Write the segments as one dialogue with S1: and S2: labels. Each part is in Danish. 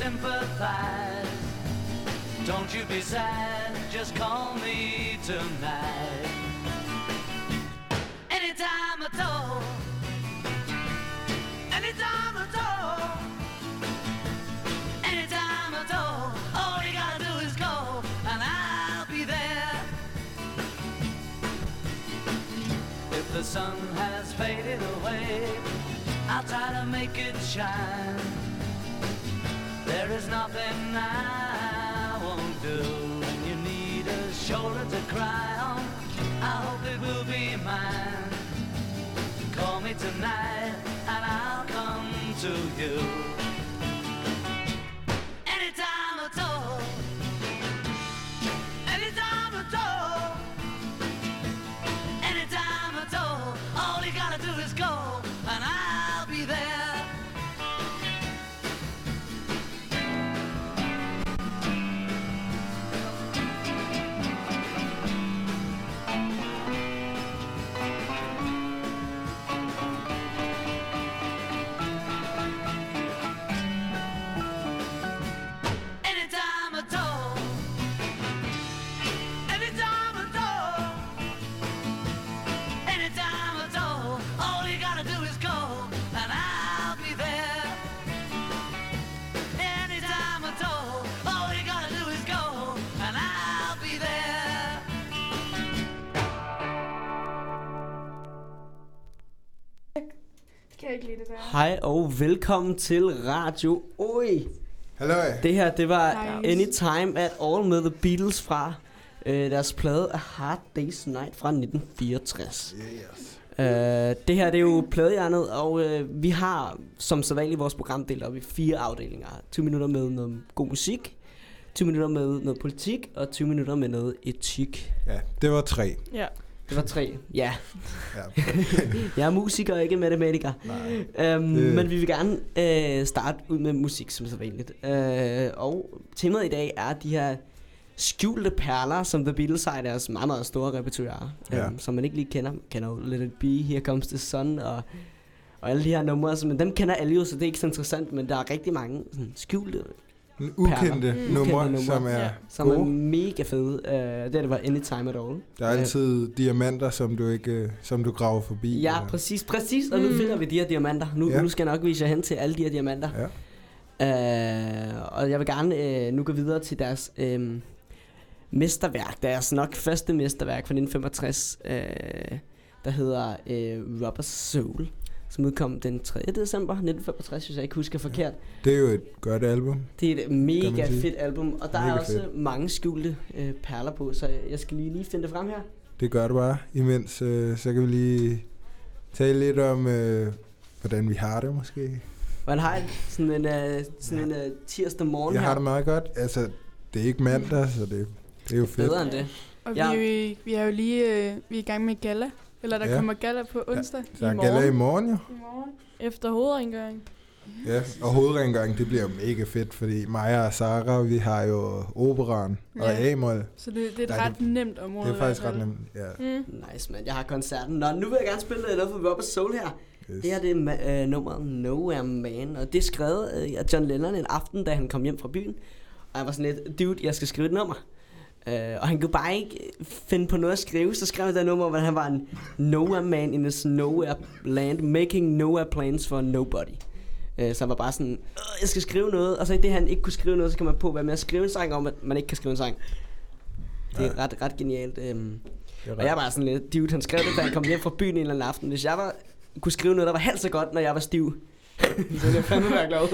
S1: sympathize. Don't you be sad, just call me tonight. Anytime at all. Anytime at all. Anytime at all. All you gotta do is call, and I'll be there. If the sun has faded away, I'll try to make it shine. Nothing I won't do when you need a shoulder to cry on. I hope it will be mine. Call me tonight and I'll come to you.
S2: Kan ikke lide det der?
S3: Hej og velkommen til Radio Oi.
S4: Hallo.
S3: Det her, det var
S2: Nice.
S3: Anytime at All med The Beatles fra øh, deres plade A Hard Day's Night fra 1964.
S4: Yes.
S3: Øh, det her, det er jo pladehjernet, og øh, vi har som sædvanligt vores program delt op i fire afdelinger. 20 minutter med noget god musik, 20 minutter med noget politik, og 20 minutter med noget etik.
S4: Ja, det var tre.
S2: Ja.
S3: Det var tre. Ja,
S4: Ja.
S3: jeg er musiker og ikke matematiker.
S4: Nej.
S3: Øhm,
S4: Det-
S3: Men vi vil gerne øh, starte ud med musik som så vanligt. Øh, og temaet i dag er de her skjulte perler, som The Beatles har i deres meget, meget store repertoire.
S4: Ja.
S3: Øhm, som man ikke lige kender. Man kender jo Let It Be, Here Comes the Sun og, og alle de her numre. Men dem kender alle jo, så det er ikke så interessant. Men der er rigtig mange sådan, skjulte,
S4: Ukendte
S3: Mm.
S4: numre,
S3: Ukendte numre.
S4: som er
S2: Ja.
S3: som er
S4: gode.
S3: mega fede. Øh, det det var Anytime at All.
S4: Der er altid diamanter, som du ikke, øh, som du graver forbi.
S3: Ja,
S4: eller-
S3: præcis, præcis. Og nu
S2: Mm.
S3: finder vi de her diamanter. Nu,
S4: Ja.
S3: nu skal jeg nok vise jer hen til alle de her diamanter.
S4: Ja.
S3: Øh, og jeg vil gerne øh, nu gå videre til deres øh, mesterværk. Deres nok første mesterværk fra 1965, øh, der hedder øh, Rubber Soul, som udkom den 3. december 1965, hvis jeg ikke husker forkert.
S4: Det er jo et godt album.
S3: Det er et mega
S4: man
S3: fedt album, og der
S4: Mega
S3: er også
S4: fedt.
S3: mange skjulte øh, perler på, så jeg skal lige, lige finde det frem her.
S4: Det gør det bare. Imens, øh, så kan vi lige tale lidt om, øh, hvordan vi har det måske.
S3: Hvordan har jeg det? sådan en, øh, sådan en øh, tirsdag morgen
S4: Jeg
S3: her?
S4: har det meget godt. Altså, det er ikke mandag, så det, det er jo fedt.
S3: Bedre end det.
S2: Og
S3: Ja.
S2: vi, er jo, vi er jo lige øh, vi er i gang med gala. Eller der
S4: Ja.
S2: ja. kommer gala på onsdag.
S4: Så er
S2: I
S4: gala i
S2: morgen.
S4: morgen jo.
S2: I morgen. Efter hovedrengøring.
S4: Ja, og hovedrengøring, det bliver jo mega fedt, fordi mig og Sara, vi har jo operan og
S2: Ja.
S4: A-mol.
S2: Så det, det er et
S4: Nej,
S2: ret nemt område.
S4: Det er faktisk ret nemt. Ja.
S2: Mm.
S3: Nice, man. Jeg har koncerten. Nå, nu vil jeg gerne spille noget for Rubber Soul her.
S4: Yes.
S3: Det her det er øh, nummeret Nowhere Man, og det er skrevet af John Lennon en aften, da han kom hjem fra byen. Og jeg var sådan lidt, dude, jeg skal skrive et nummer. Øh, og han kunne bare ikke finde på noget at skrive, så skrev han det nummer, hvor han var en nowhere man in a nowhere land, making nowhere plans for nobody. Øh, så han var bare sådan, "Øh, jeg skal skrive noget, og så i det han ikke kunne skrive noget, så kan man på være med at skrive en sang om, at man ikke kan skrive en sang. Det er
S4: Ja.
S3: ret, ret genialt. Øhm. Og jeg var sådan lidt, dude, han skrev det, da han kom hjem fra byen en eller anden aften. Hvis jeg var, kunne skrive noget, der var halvt så godt, når jeg var stiv, så ville jeg fandme være glad.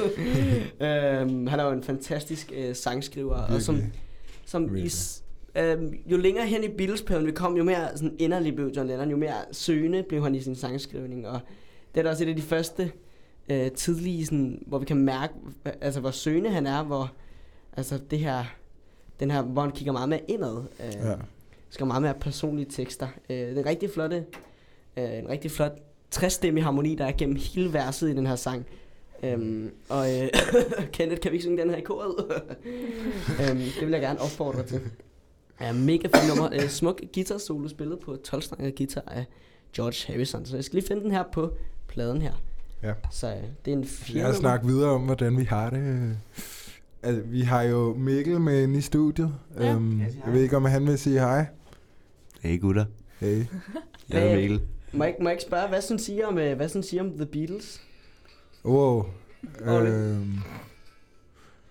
S3: øhm, han er jo en fantastisk øh, sangskriver, og som,
S4: Virkelig.
S3: Som i,
S4: Virkelig.
S3: s- øhm, jo længere hen i Beatles-perioden vi kom, jo mere sådan inderlig blev John Lennon, jo mere søgende blev han i sin sangskrivning, og det er da også et af de første øh, tidlige, sådan, hvor vi kan mærke, altså hvor søgende han er, hvor altså det her, den her, hvor han kigger meget mere indad. Øh,
S4: Ja.
S3: skriver meget mere personlige tekster. Øh, det er en rigtig flotte, øh, en rigtig flot træstemmig harmoni, der er gennem hele verset i den her sang. Øhm, og øh, Kenneth, kan vi ikke synge den her i koret? øhm, det vil jeg gerne opfordre til. Ja, mega fedt nummer. Øh, smuk guitar solo spillet på 12 guitar af George Harrison. Så jeg skal lige finde den her på pladen her.
S4: Ja.
S3: Så øh, det er en fjerde
S4: Jeg snakke videre om, hvordan vi har det. Altså, vi har jo Mikkel med inde i studiet.
S2: Ja.
S4: Øhm, jeg ved ikke, om han vil sige hej.
S5: Hey gutter,
S4: Hey.
S5: jeg er
S3: Hvad-
S5: Mikkel.
S3: Må jeg, ikke- må jeg ikke spørge, hvad sådan siger om, øh, hvad sådan siger om The Beatles?
S4: Wow. Øhm,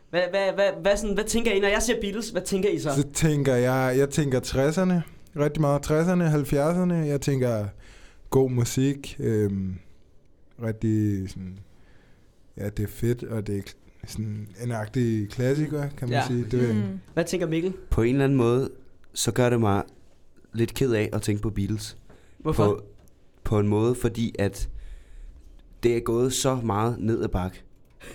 S3: Hvad, hvad, hvad, hvad, sådan, hvad tænker I, når jeg siger Beatles, hvad tænker I så?
S4: så tænker jeg, jeg tænker 60'erne. Rigtig meget 60'erne, 70'erne. Jeg tænker god musik. Øhm, rigtig sådan... Ja, det er fedt, og det er sådan en agtig klassiker, kan man
S3: Ja.
S4: sige. Det
S2: Mm.
S3: Hvad tænker Mikkel?
S5: På en eller anden måde, så gør det mig lidt ked af at tænke på Beatles.
S3: Hvorfor?
S5: På, på en måde, fordi at det er gået så meget ned ad bakke.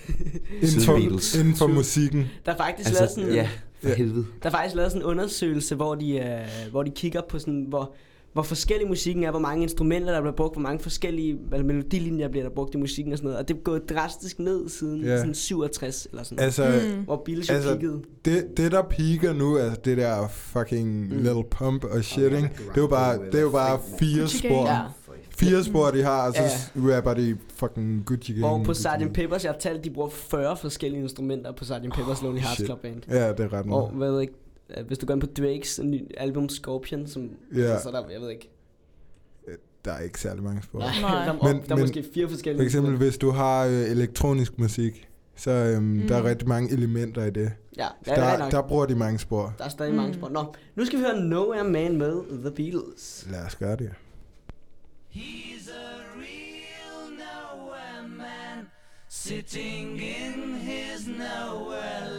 S4: inden, for,
S5: Beatles.
S4: inden for musikken.
S3: Der er faktisk lavet
S5: Altså,
S3: sådan,
S5: ja, for
S4: Ja.
S5: helvede.
S3: der er faktisk lavet sådan en undersøgelse, hvor de, øh, hvor de kigger på sådan, hvor, hvor forskellig musikken er, hvor mange instrumenter, der bliver brugt, hvor mange forskellige altså, melodilinjer bliver der brugt i musikken og sådan noget. Og det er gået drastisk ned siden
S4: Ja.
S3: sådan 67 eller sådan noget.
S4: Altså,
S2: Mm.
S3: Hvor Beatles jo
S4: altså,
S3: kiggede.
S4: det, det der piker nu, altså det der fucking
S3: Mm.
S4: Little Pump og shit, ikke? Det er jo bare, det er jo bare fire spor.
S2: Gang.
S4: Fire spor, de har, og så
S3: Ja.
S4: rapper de fucking Gucci Gang.
S3: Hvor på Sgt. Peppers, jeg har talt, de bruger 40 forskellige instrumenter på Sgt. Peppers Lonely Hearts
S4: shit.
S3: Club Band.
S4: Ja, det er ret
S3: Og
S4: meget.
S3: hvad ved ikke, øh, hvis du går ind på Drakes nye album Scorpion, som,
S4: Ja.
S3: så, så er der, jeg ved ikke.
S4: Der er ikke særlig mange spor.
S3: Nej,
S2: Nej.
S3: der,
S4: Men-
S3: men, der er
S4: men
S3: måske fire forskellige
S4: For eksempel, hvis du har øh, elektronisk musik, så øhm,
S2: Mm.
S4: der er rigtig mange elementer i det.
S3: Ja, ja der,
S4: der, der bruger de mange spor.
S3: der er stadig mange
S2: Mm.
S3: spor. Nå, nu skal vi høre Nowhere Man med The Beatles.
S4: Lad os gøre det.
S1: He's a real nowhere man, sitting in his nowhere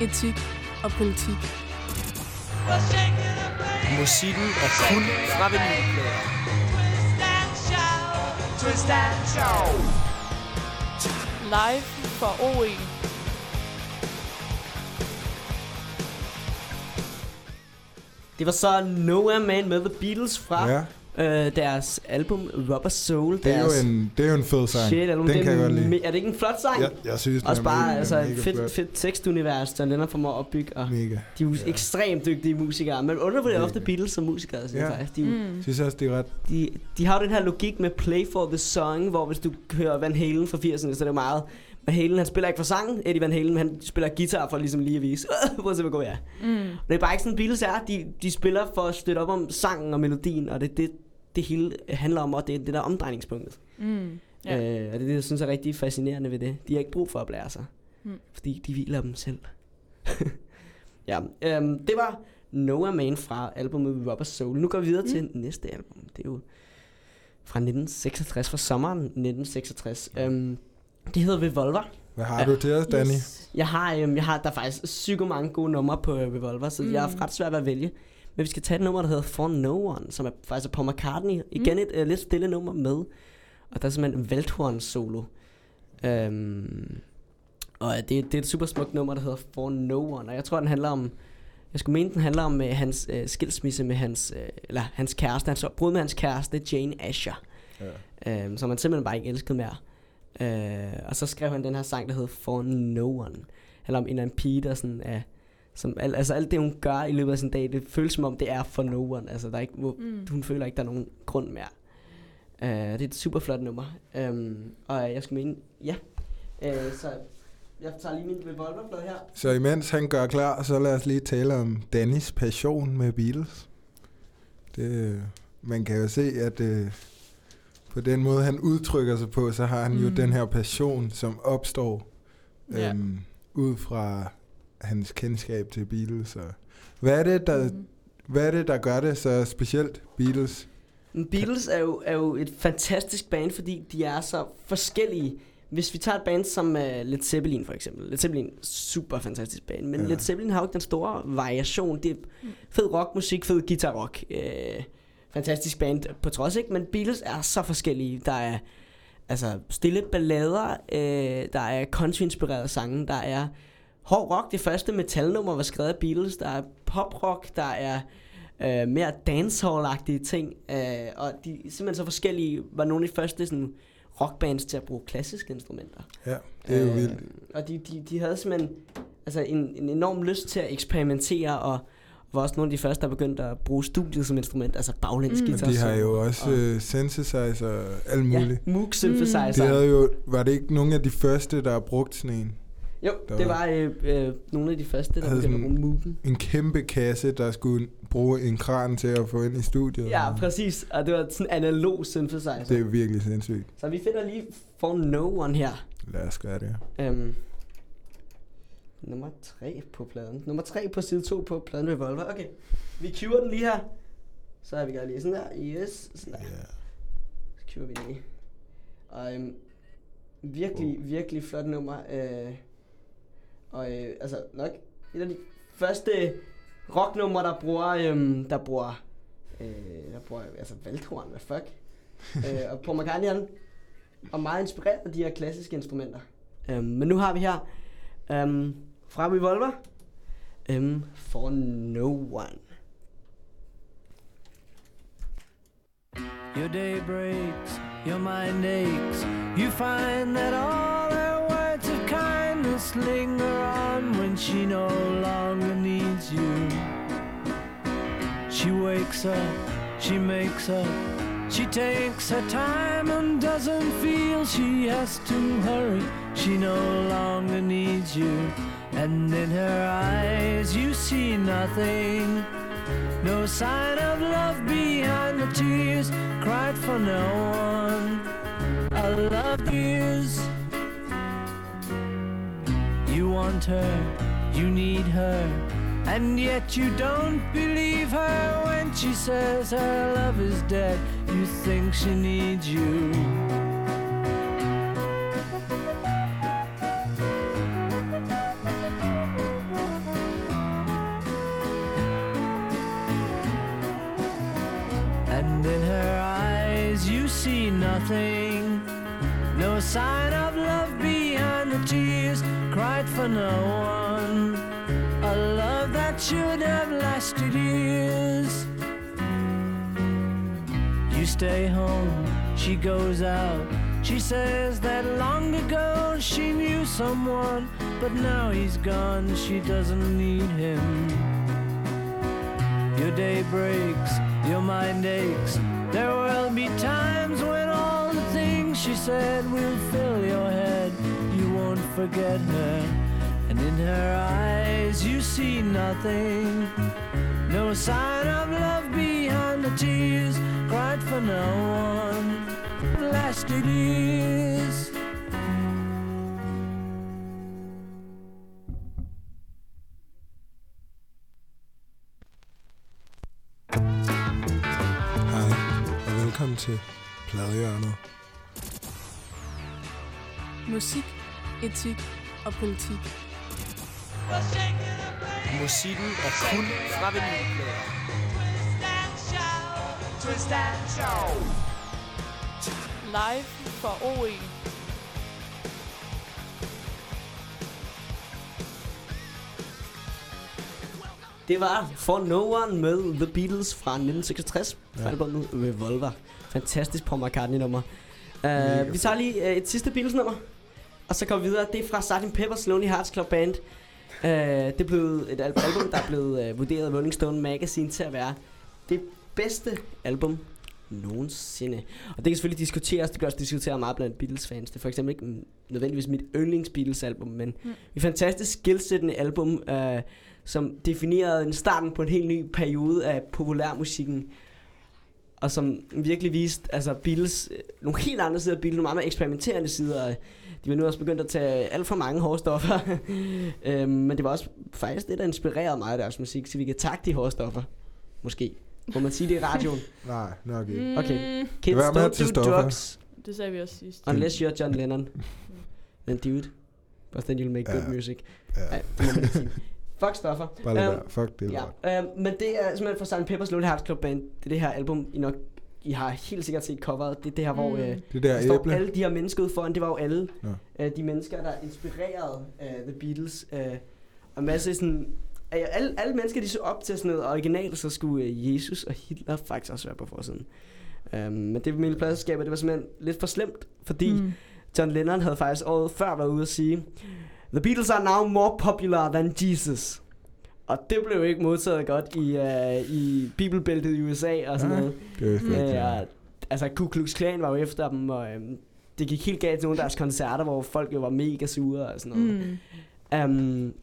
S2: etik og politik.
S3: Musikken er kun fra vinylplader.
S2: Live for OE.
S3: Det var så Nowhere Man med The Beatles fra
S4: Ja,
S3: Øh, deres album Rubber Soul.
S4: Det er, jo en, det er jo en fed sang.
S3: shit album.
S4: Den
S3: det
S4: kan
S3: er,
S4: jeg godt lide.
S3: er det ikke en flot sang?
S4: Jeg, jeg synes, den
S3: Også
S4: er
S3: bare
S4: mega,
S3: altså,
S4: mega
S3: et fedt,
S4: flot.
S3: fedt tekstunivers, John Lennon formår at opbygge, og
S4: Mega.
S3: de er jo
S4: Ja.
S3: ekstremt dygtige musikere. Men undervurderer
S4: Mega.
S3: ofte Beatles som musikere, synes
S4: Ja.
S3: jeg faktisk. De, er jo-
S6: Mm.
S4: Jeg synes også, det er ret...
S3: de, de har jo den her logik med play for the song, hvor hvis du hører Van Halen fra 80'erne, så er det meget... Van Halen, han spiller ikke for sangen, Eddie Van Halen, men han spiller guitar for ligesom lige at vise, prøv at se, hvor god jeg er.
S6: Mm.
S3: Det er bare ikke sådan, Beatles er. De, de spiller for at støtte op om sangen og melodien, og det er det, det hele handler om, og det er det der omdrejningspunktet.
S6: Mm. Ja.
S3: Ja. Øh, og det er det, jeg synes er rigtig fascinerende ved det. De har ikke brug for at blære sig,
S6: Mm.
S3: fordi de hviler dem selv. ja, øhm, det var Noah Man fra albumet Rubber Soul. Nu går vi videre mm. til næste album. Det er jo fra 1966, fra sommeren 1966. Øhm, det hedder Revolver.
S4: Hvad har
S3: Ja.
S4: du til os, Danny?
S3: Yes. Jeg har, øhm, jeg har, der er faktisk psyko mange gode numre på øh, Revolver, så mm. jeg
S6: Mm.
S3: er ret svært ved at vælge. Men vi skal tage et nummer, der hedder For No One, som er faktisk er Paul McCartney. Igen et øh, lidt stille nummer med. Og der er simpelthen en Velthorn solo. Øhm, og det, det er et super smukt nummer, der hedder For No One. Og jeg tror, den handler om... Jeg skulle mene, den handler om øh, hans øh, skilsmisse med hans... Øh, eller hans kæreste. Hans brud med hans kæreste, Jane Asher.
S4: Ja.
S3: Øhm, som han simpelthen bare ikke elskede mere. Øh, og så skrev han den her sang, der hedder For No One. handler om en eller anden pige, der sådan er... Som, al, altså alt det, hun gør i løbet af sin dag, det føles som om, det er for no one. Altså, der er ikke, hvor,
S6: Mm.
S3: hun føler ikke, der er nogen grund mere. Uh, det er et super flot nummer. Um, og jeg skal mene, ja. Uh, så jeg tager lige min revolverblad her.
S4: Så imens han gør klar, så lad os lige tale om Dannys passion med Beatles. Det, man kan jo se, at øh, på den måde, han udtrykker sig på, så har han mm. jo den her passion, som opstår øhm, ud fra hans kendskab til Beatles. Og hvad, er det, der,
S6: Mm.
S4: hvad er det, der gør det så specielt, Beatles?
S3: Men Beatles er jo, er jo et fantastisk band, fordi de er så forskellige. Hvis vi tager et band som uh, Led Zeppelin for eksempel. Led Zeppelin, super fantastisk band. Men
S4: Ja.
S3: Led Zeppelin har jo ikke den store variation. Det er fed rockmusik, fed guitar-rock. Uh, fantastisk band på trods, ikke? Men Beatles er så forskellige. Der er altså stille ballader, øh, der er country-inspirerede sange, der er hård rock. Det første metalnummer var skrevet af Beatles. Der er pop-rock, der er øh, mere dancehall-agtige ting. Øh, og de er simpelthen så forskellige, var nogle af de første sådan, rockbands til at bruge klassiske instrumenter.
S4: Ja, det er jo
S3: Øh,
S4: vildt.
S3: Og de, de, de havde simpelthen altså en, en enorm lyst til at eksperimentere, og var også nogle af de første, der begyndte at bruge studiet som instrument, altså baglæns
S6: Mm.
S3: guitar.
S4: Og de har jo
S3: og-
S4: også
S3: og-
S4: øh, synthesizer og alt
S3: Ja,
S4: muligt.
S3: Moog synthesizer.
S4: Det havde jo, var det ikke nogen af de første, der har brugt sådan en?
S3: Jo,
S4: Der
S3: det
S4: var-
S3: øh, øh, nogle af de første, der begyndte at bruge.
S4: En kæmpe kasse, der skulle bruge en kran til at få ind i studiet.
S3: Ja, præcis. Og det var sådan en analog synthesizer.
S4: Det er virkelig sindssygt.
S3: Så vi finder lige For No One her.
S4: Lad os gøre det.
S3: Øhm, nummer 3 på pladen. Nummer 3 på side 2 på pladen Revolver. Okay, vi cuer den lige her. Så er vi godt lige sådan der. Yes, sådan der.
S4: Ja.
S3: Så cuer vi den lige. Og øhm, virkelig, virkelig flot nummer. Øh, og øh, altså nok et af de første rocknumre, der bruger, øhm, der bruger, øh, der bruger, altså Valthorn, hvad fuck. øh, og Paul McCartney han er meget inspireret af de her klassiske instrumenter. Øhm, men nu har vi her øhm, fra Revolver, øhm, For No One.
S7: Your day breaks, your mind aches. You find that all kindness linger on when she no longer needs you. She wakes up, she makes up, she takes her time and doesn't feel she has to hurry. She no longer needs you, and in her eyes you see nothing. No sign of love behind the tears cried for no one. A love is. Want her, you need her, and yet you don't believe her when she says her love is dead. You think she needs you. And in her eyes you see nothing. No sign for no one. A love that should have lasted years.
S1: You stay home. She goes out. She says that long ago she knew someone, but now he's gone. She doesn't need him. Your day breaks, your mind aches. There will be times when all the things she said will fill your head. You won't forget her, in her eyes you see nothing. No sign of love behind the tears cried for no one. Lasted years.
S4: Hej, og velkommen til Pladehjørnet.
S2: Musik, etik og politik.
S3: Musikken er kun fra vinylplader.
S2: Live fra E. OE.
S3: Det var For No One med The Beatles fra 1966 fra
S4: Ja.
S3: albumet Revolver. Fantastisk Paul McCartney-nummer. Uh, vi tager lige uh, et sidste Beatles-nummer, og så går vi videre. Det er fra Sgt. Pepper's Lonely Hearts Club Band. Uh, det er blevet et al- album, der er blevet uh, vurderet af Rolling Stone Magazine til at være det bedste album nogensinde. Og det kan selvfølgelig diskuteres, det bliver også diskuteret meget blandt Beatles-fans. Det er for eksempel ikke nødvendigvis mit yndlings Beatles-album, men
S2: Mm.
S3: et fantastisk skillsættende album, øh, som definerede en starten på en helt ny periode af populærmusikken, og som virkelig viste altså Beatles, øh, nogle helt andre sider af Beatles, nogle meget mere eksperimenterende sider. De var nu også begyndt at tage alt for mange hårdstoffer, øhm, men det var også faktisk det, der inspirerede mig af deres musik, så vi kan takke de hårdstoffer, måske. Må man sige det i radioen?
S4: Nej, nok ikke.
S3: Okay.
S2: Mm,
S3: Kids
S4: med at
S3: don't do
S4: stoffer.
S3: drugs
S2: det sagde vi også sidst.
S3: unless you're John Lennon. Then dude. But then you'll make good
S4: Ja.
S3: music.
S4: Ja,
S3: Nej, det må man ikke sige. Fuck stoffer.
S4: bare lad
S3: Øhm,
S4: være. Fuck det.
S3: Ja, øh, men det er simpelthen fra St. Pepper's Lonely Hearts Club Band. Det er det her album, I nok I har helt sikkert set coveret. Det er det her, hvor
S2: Mm.
S3: øh,
S4: Det
S3: der
S4: der
S3: står
S4: æble.
S3: alle de her mennesker ude foran. Det var jo alle
S4: Nå.
S3: øh, de mennesker, der inspirerede øh, The Beatles. Øh, og masse sådan... Øh, alle, alle mennesker, de så op til sådan noget originalt, så skulle øh, Jesus og Hitler faktisk også være på forsiden. Um, men det med pladskaber, det var simpelthen lidt for slemt, fordi.
S2: Mm.
S3: John Lennon havde faktisk året før været ude at sige, The Beatles are now more popular than Jesus. Og det blev ikke modtaget godt i, uh, i bibelbæltet i USA og sådan
S4: Ja.
S3: noget.
S4: Det vidste jeg
S3: Øh, og, altså Ku Klux Klan var jo efter dem, og øhm, det gik helt galt til nogle af deres koncerter, hvor folk jo var mega sure og sådan noget.
S2: Mm.
S3: Um,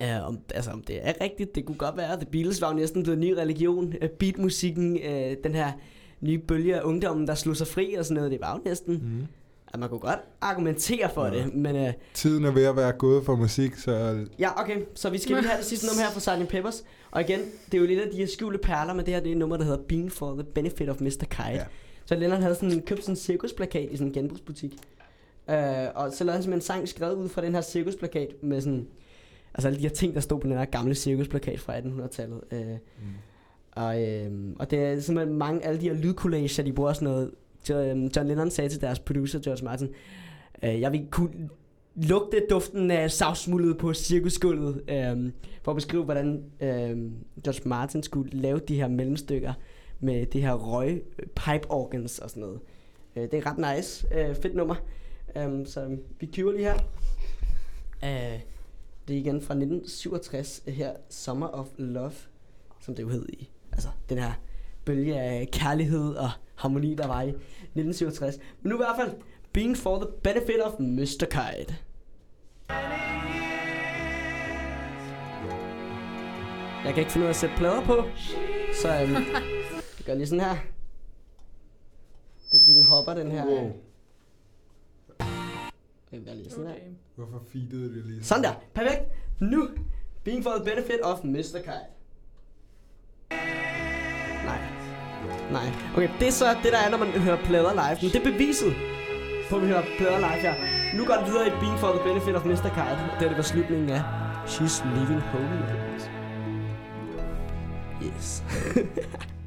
S3: Ja, om, altså om det er rigtigt, det kunne godt være. The Beatles var jo næsten blevet en ny religion. Uh, beatmusikken, uh, den her nye bølge af ungdommen, der slog sig fri og sådan noget, det var jo næsten...
S4: Mm.
S3: At man kunne godt argumentere for
S4: Ja.
S3: det, men uh,
S4: Tiden er ved at være gået for musik, så
S3: ja, okay. Så vi skal lige have det sidste nummer her fra Sgt. Peppers. Og igen, det er jo lidt af de her skjulte perler, men det her det er et nummer, der hedder Being for the Benefit of Mr. Kite.
S4: Ja.
S3: Så Lennon havde sådan, købt sådan en cirkusplakat i sådan en genbrugsbutik. Uh, og så lavede han simpelthen en sang skrevet ud fra den her cirkusplakat med sådan... Altså alle de her ting, der stod på den her gamle cirkusplakat fra 1800-tallet. Uh,
S4: Mm.
S3: og, øh, og det er simpelthen mange, alle de her lydcollager, de bruger sådan noget. Jo- øhm, John Lennon sagde til deres producer, George Martin, øh, jeg vil kunne lugte duften af savsmuldet på cirkusgulvet, øh, for at beskrive, hvordan øh, George Martin skulle lave de her mellemstykker med det her røg pipe organs og sådan noget. Øh, det er ret nice. Øh, fedt nummer. Um, så vi køber lige her. Uh, det er igen fra 1967 øh, her, Summer of Love, som det jo hed i. Altså den her bølge af kærlighed og harmoni, der var i 1967. Men nu i hvert fald, Being for the Benefit of Mr. Kite. Jeg kan ikke finde ud af at sætte plader på, så øhm, jeg gør lige sådan her. Det er fordi, den hopper, den her.
S4: Wow.
S3: Gør lige sådan her.
S2: Okay.
S4: Hvorfor feedede det lige?
S3: Sådan der. Perfekt. Nu. Being for the benefit of Mr. Kite. Nej. Okay, det er så det, der er, når man hører plader live. Men det er beviset på, at vi hører plader live her. Nu går det videre i Being for the benefit of Mr. Kite. Og det er det var slutningen af She's Leaving Home. Yes.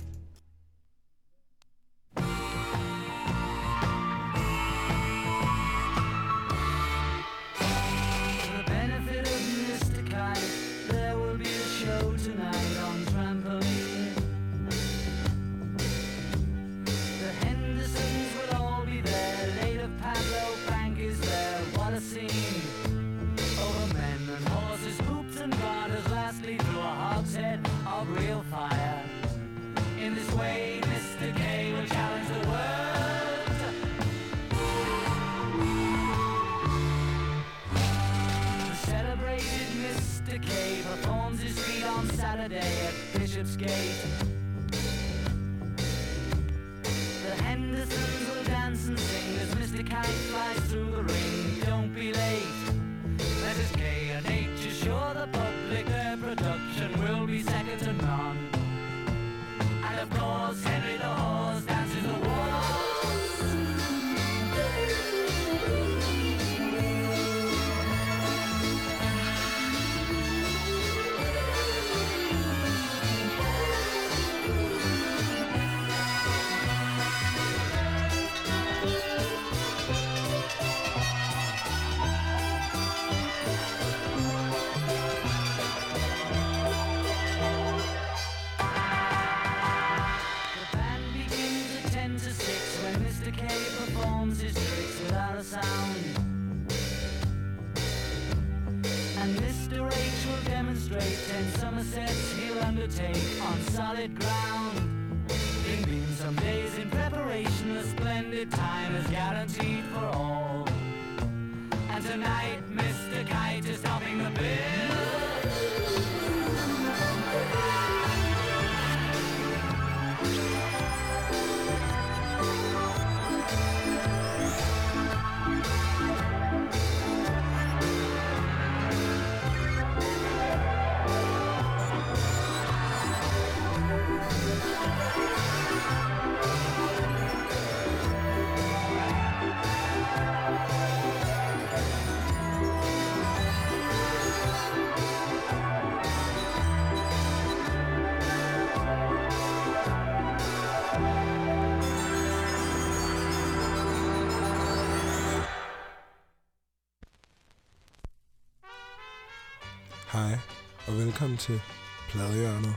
S4: velkommen til Pladehjørnet.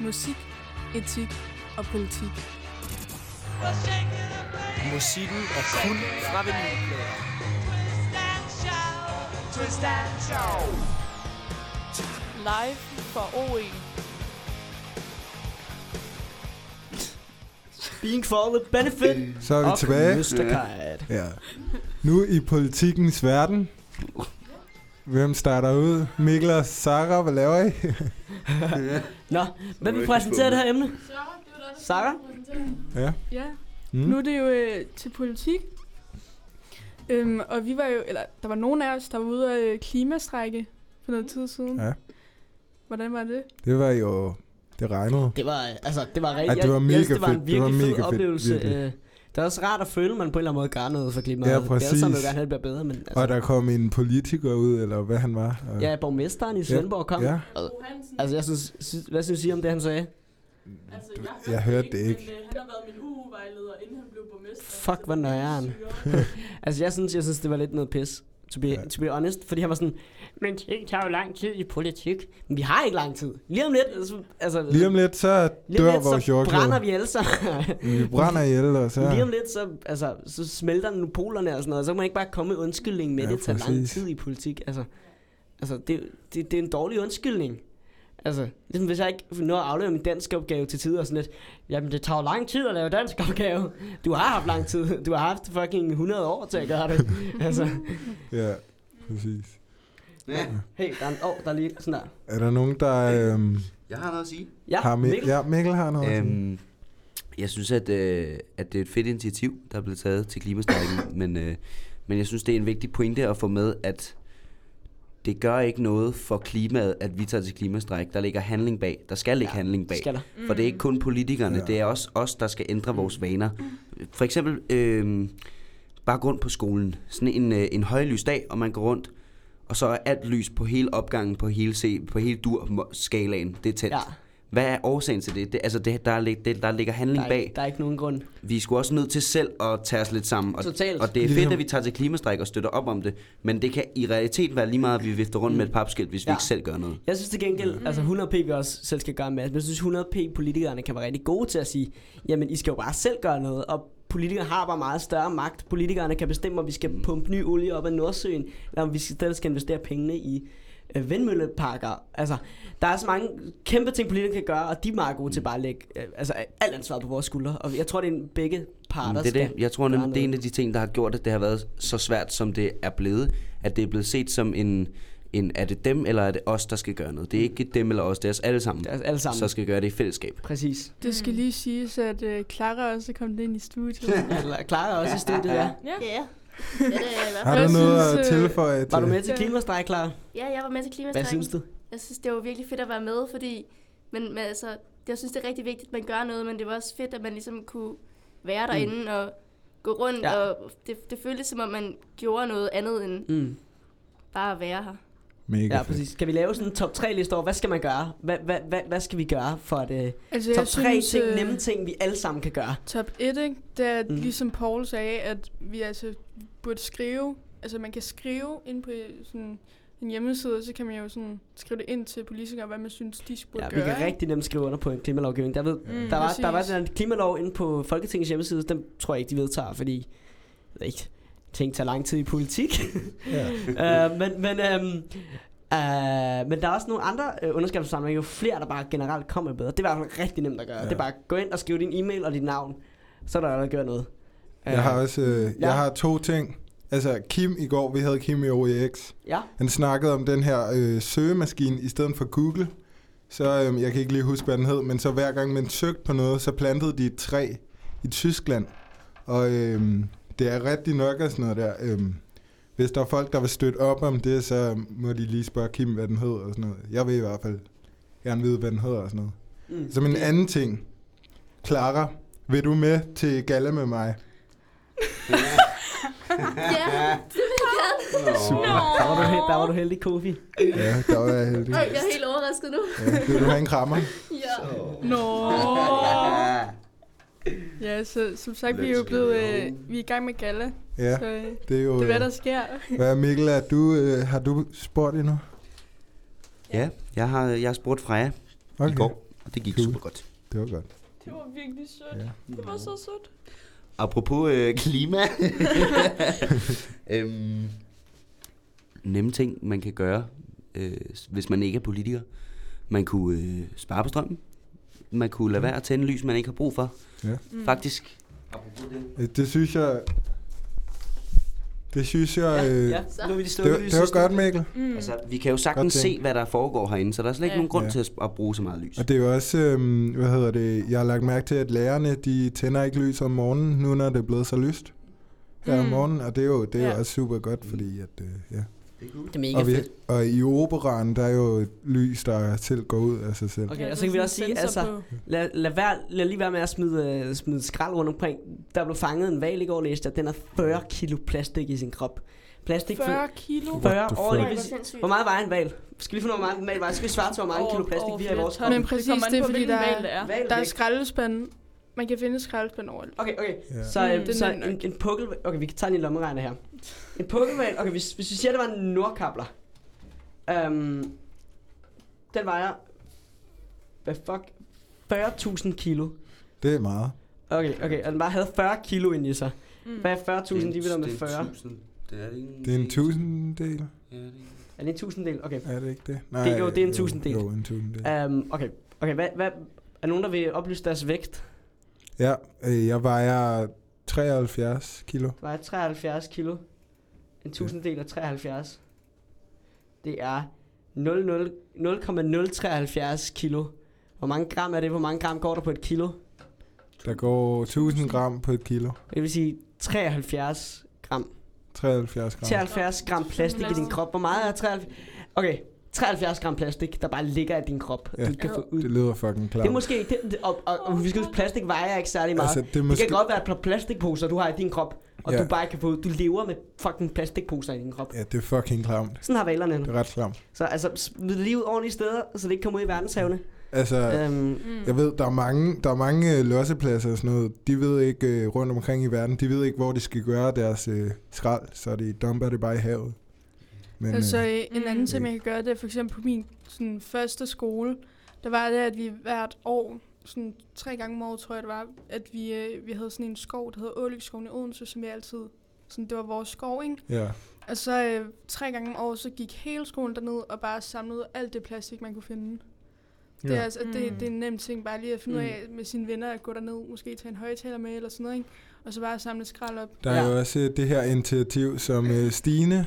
S2: Musik, etik og politik.
S3: Musikken er kun fra vinylplader.
S2: Live for OE.
S3: Being for the benefit
S4: Så er vi tilbage.
S3: Mr.
S4: Ja. Nu i politikens verden. Hvem starter ud? Mikkel og Sara, hvad laver I?
S3: Nå, hvem vil præsentere det her emne? Sarah?
S4: ja.
S2: Ja,
S4: Mm.
S2: nu er det jo øh, til politik. Øhm, og vi var jo, eller der var nogen af os, der var ude og øh, klimastrække for noget tid siden.
S4: Ja.
S2: Hvordan var det?
S4: Det var jo... Det regnede.
S3: Det var, altså, det var rigtig...
S4: Ja, det var
S3: jeg-
S4: mega
S3: jeg synes, det var en
S4: fedt. Det var
S3: virkelig
S4: mega
S3: fed
S4: fedt,
S3: oplevelse.
S4: virkelig.
S3: Øh, det er også rart at føle, at man på en eller anden måde gør noget for klimaet.
S4: Ja,
S3: Vi alle sammen vil
S4: præcis.
S3: gerne have, det bliver bedre, men altså,
S4: Og der kom en politiker ud, eller hvad han var. Og,
S3: ja, borgmesteren i Svendborg kom.
S4: Ja,
S3: Altså, jeg synes, synes, hvad synes I om det, han sagde?
S2: Altså,
S4: jeg hørte det ikke.
S2: Men, øh, han har været min UU-vejleder, inden han blev borgmester.
S3: Fuck, hvor nøjeren. Altså, jeg synes, jeg synes, det var lidt noget pis. To be,
S4: Ja.
S3: to be honest, fordi han var sådan, men ting tager jo lang tid i politik. Men vi har ikke lang tid. Lige om lidt, altså, altså
S4: Lige om lidt, så
S3: lige
S4: dør
S3: lidt,
S4: vores
S3: så brænder
S4: jordklode.
S3: vi alle sammen.
S4: Vi brænder ihjel, og så...
S3: Lige om lidt, så, altså, så smelter nu polerne og sådan noget, og så kan man ikke bare komme med undskyldning med,
S4: Ja,
S3: det tager lang tid i politik. Altså, altså det, det, det er en dårlig undskyldning. Altså, ligesom hvis jeg ikke når at aflevere min dansk opgave til tid og sådan lidt, jamen det tager jo lang tid at lave dansk opgave. Du har haft lang tid. Du har haft fucking 100 år til at gøre det. altså,
S4: Ja, præcis.
S5: Ja,
S3: hey, der er, en, oh, der er lige sådan der.
S4: Er der nogen, der øhm,
S5: jeg har noget at sige.
S3: Ja,
S4: har... Mi-
S3: Mikkel.
S4: ja, Mikkel har noget. Øhm,
S5: Øhm, jeg synes, at, øh, at det er et fedt initiativ, der er blevet taget til klimastrækken, men, øh, men jeg synes, det er en vigtig pointe at få med, at det gør ikke noget for klimaet, at vi tager til klimastræk. Der ligger handling bag. Der skal ligge ja, handling bag.
S3: Skal der.
S5: For det er ikke kun politikerne,
S4: Ja.
S5: det er også os, der skal ændre vores vaner. For eksempel, øh, bare gå rundt på skolen. Sådan en, øh, en højlys dag, og man går rundt, og så er alt lys på hele opgangen, på hele, se, på hele dur-skalaen. Det er tændt.
S3: Ja.
S5: Hvad er årsagen til det? det altså, det, der, er, lig- det, der ligger handling
S3: der er,
S5: bag.
S3: ikke, der er ikke nogen grund.
S5: Vi er sgu også nødt til selv at tage os lidt sammen. Og,
S3: Totalt.
S5: og det er
S4: Ligesom-
S5: fedt, at vi tager til klimastræk og støtter op om det. Men det kan i realitet være lige meget, at vi vifter rundt med et papskilt, hvis vi
S3: Ja.
S5: ikke selv gør noget.
S3: Jeg synes til gengæld,
S2: Mm.
S3: altså 100p vi også selv skal gøre med. Men jeg synes 100p politikerne kan være rigtig gode til at sige, jamen I skal jo bare selv gøre noget. Og politikere har bare meget større magt. Politikerne kan bestemme, om vi skal pumpe ny olie op af Nordsøen, eller om vi skal skal investere pengene i øh, vindmølleparker. Altså, der er så mange kæmpe ting, politikere kan gøre, og de er meget gode til bare at lægge øh, altså, alt ansvaret på vores skuldre. Og jeg tror, det er en begge parter,
S5: Mm, det er det. Jeg tror nemlig, det er en af de ting, der har gjort, at det har været så svært, som det er blevet. At det er blevet set som en en, er det dem, eller er det os, der skal gøre noget? Det er ikke dem eller os, det er os alle sammen,
S3: Det er alle sammen.
S5: så skal gøre det i fællesskab.
S3: Præcis.
S2: Det skal lige siges, at uh, Clara også er kommet ind i studiet.
S3: Eller Clara er også i studiet, ja.
S2: ja.
S8: Ja, ja. det er jeg i hvert
S4: Har
S8: fald.
S4: du noget
S2: synes,
S4: at
S2: øh,
S4: tilføje til?
S3: Var du med til
S2: Ja.
S3: klimastrejk, Clara?
S8: Ja, jeg var med til
S3: Hvad
S8: klimastrækken.
S3: synes du?
S8: Jeg synes, det var virkelig fedt at være med, fordi men, men altså, jeg synes, det er rigtig vigtigt, at man gør noget, men det var også fedt, at man ligesom kunne være derinde mm. og gå rundt,
S3: ja.
S8: og det, det føltes som om, man gjorde noget andet end
S3: Mm.
S8: bare at være her.
S4: Mega
S3: Ja,
S4: fedt.
S3: præcis. Kan vi lave sådan en top 3 liste over, hvad skal man gøre? Hvad, hvad, hvad, hvad skal vi gøre for at... Uh,
S2: Altså,
S3: top 3 ting,
S2: øh,
S3: nemme ting, vi alle sammen kan gøre.
S2: Top 1, ikke? det er,
S3: Mm.
S2: mm. ligesom Paul sagde, at vi altså burde skrive, altså man kan skrive ind på sådan en hjemmeside, så kan man jo sådan skrive det ind til politikere, hvad man synes, de burde
S3: Ja, vi
S2: gøre.
S3: kan
S2: ikke?
S3: rigtig nemt skrive under på en klimalovgivning. Der, ved,
S2: Mm,
S3: der, var, der var
S2: præcis.
S3: den her klimalov inde på Folketingets hjemmeside, den tror jeg ikke, de vedtager, fordi jeg ved ikke, ting tager lang tid i politik.
S4: Ja.
S3: uh, men, men, um, uh, men der er også nogle andre uh, underskriftssamlinger, jo flere der bare generelt kommer bedre. Det er i hvert fald rigtig nemt at gøre. Ja. Det er bare at gå ind og skrive din e-mail og dit navn, så er der der gør noget.
S4: Jeg har også øh,
S3: Ja.
S4: jeg har to ting. Altså Kim i går, vi havde Kim i OEX.
S3: Ja,
S4: Han snakkede om den her øh, søgemaskine i stedet for Google. Så øh, jeg kan ikke lige huske, hvad den hed, men så hver gang man søgte på noget, så plantede de et træ i Tyskland. Og øh, det er rigtig nok og sådan noget der. Øh, hvis der er folk, der vil støtte op om det, så må de lige spørge Kim, hvad den hedder og sådan noget. Jeg vil i hvert fald gerne vide, hvad den hedder og sådan noget.
S3: mm.
S4: Som en anden ting. Clara, vil du med til gala med mig?
S8: Ja, det vil jeg gerne.
S4: Super.
S3: der, var du, held- der var du heldig, Kofi.
S4: Ja, der var jeg heldig.
S8: Øj, jeg er helt overrasket nu.
S4: Ja, vil du have en krammer?
S8: Ja.
S2: Nå. Ja, så som sagt, vi er jo blevet, øh, vi er i gang med gala,
S4: Ja,
S2: så øh,
S4: det er jo...
S2: det er hvad der
S4: øh,
S2: sker.
S4: Hvad Mikkel, er du, øh, har du spurgt endnu?
S5: Ja, jeg har, jeg har spurgt Freja okay. i går, og det gik
S4: Cool.
S5: super godt.
S4: Det var godt.
S2: Det var virkelig sødt.
S4: Ja.
S2: Det var så sødt.
S5: Apropos øh, klima. øhm, nemme ting, man kan gøre, øh, hvis man ikke er politiker. Man kunne øh, spare på strømmen. Man kunne lade være at tænde lys, man ikke har brug for.
S4: Ja.
S2: Mm.
S5: Faktisk. Apropos det.
S4: Øh, Det synes jeg... Det synes jeg...
S3: Ja,
S4: Øh,
S3: ja.
S8: Så.
S3: Nu er vi de
S4: det, var, det var godt, Mikkel.
S2: Mm.
S5: Altså, vi kan jo sagtens se, hvad der foregår herinde, så der er slet ikke
S8: Ja.
S5: nogen grund
S4: Ja.
S5: til at, bruge så meget lys.
S4: Og det er jo også, øh, hvad hedder det, jeg har lagt mærke til, at lærerne, de tænder ikke lys om morgenen, nu når det er blevet så lyst her om
S2: Mm.
S4: morgenen, og det er jo, det er jo
S2: Ja.
S4: også super godt, fordi at, øh, ja.
S3: Det er mega
S4: Og, vi,
S3: fedt.
S4: og i operaen, der er jo et lys, der selv går ud af sig selv.
S3: Okay,
S2: Ja,
S3: og så kan vi også sige, altså, lad, lad, være, lad lige være med at smide, øh, smide skrald rundt omkring. Der blev fanget en val i går, læste jeg. Den har 40 kilo plastik i sin krop. Plastik
S2: 40 kilo.
S3: 40
S4: What the
S3: år.
S8: hvor
S3: meget vejer en val? Skal vi finde ud af, hvor meget en val vejer? Skal vi svare til, hvor mange kilo plastik vi har i vores krop?
S2: Men præcis, det er
S6: på,
S2: fordi, der er-
S6: er.
S2: Der er
S3: vægt.
S2: Man kan finde skraldespand overalt.
S3: Okay, okay.
S4: Ja.
S3: Så,
S2: Mm,
S3: øh,
S2: det er
S3: så en, en pukkel... Okay, vi kan tage en lommeregner her. En pukkelval... Okay, hvis, hvis vi siger, at det var en nordkabler. Um, den vejer... Hvad fuck? 40.000 kilo.
S4: Det er meget.
S3: Okay, okay, og den bare havde 40 kilo ind i sig.
S2: Mm.
S3: Hvad er 40.000 divideret med 40?
S5: Det er det ikke.
S4: Det er en tusinddel,
S5: Ja, det er ikke.
S3: Er det en tusinddel? Okay.
S4: er det ikke det?
S3: Det er jo- det er en tusinddel.
S4: Jo, en tusinddel.
S3: Um, okay, okay hvad, hvad, er nogen, der vil oplyse deres vægt?
S4: Ja, øh, jeg vejer 73 kilo.
S3: Det vejer 73 kilo. En tusinddel af 73. Det er 00 0,073 kilo. Hvor mange gram er det? Hvor mange gram går der på et kilo?
S4: Der går 1000 gram på et kilo.
S3: Det vil sige 73 gram.
S4: 73 gram.
S3: 73 gram plastik i din krop. Hvor meget er 73? Okay, 73 gram plastik, der bare ligger i din krop.
S4: Ja,
S3: Du kan få ud.
S4: Det lyder fucking klart.
S3: Det er måske, det, og, og, og, vi skal huske, plastik vejer ikke særlig meget.
S4: altså, det er
S3: det
S4: måske...
S3: kan godt være et par plastikposer, du har i din krop, og
S4: Ja.
S3: du bare kan få ud. Du lever med fucking plastikposer i din krop.
S4: Ja, det er fucking klamt.
S3: Sådan har valerne.
S4: Det er ret klamt.
S3: Så altså, smid ud ordentlige steder, så det ikke kommer ud i verdenshavene.
S4: Altså,
S3: Øhm,
S4: jeg ved, der er mange, der er mange øh, lossepladser og sådan noget. De ved ikke øh, rundt omkring i verden, de ved ikke, hvor de skal gøre deres øh, skrald, så de dumper det bare i havet. Men,
S2: Altså,
S4: øh,
S2: en anden
S6: Mm.
S2: ting, man kan gøre, det er for eksempel på min sådan, første skole, der var det, at vi hvert år, sådan tre gange om året, tror jeg det var, at vi, øh, vi havde sådan en skov, der hedder Ålykskoven i Odense, som vi altid, sådan, det var vores skov, ikke?
S4: ja.
S2: Og så øh, tre gange om året, så gik hele skolen derned og bare samlede alt det plastik, man kunne finde. Det, er,
S4: Ja.
S2: altså, det,
S6: Mm.
S2: det er en nem ting, bare lige at finde mm. ud af med sine venner, at gå derned, måske tage en højtaler med eller sådan noget, ikke? Og så bare samle skrald op.
S4: Der er
S3: Ja.
S4: jo også det her initiativ, som øh, Stine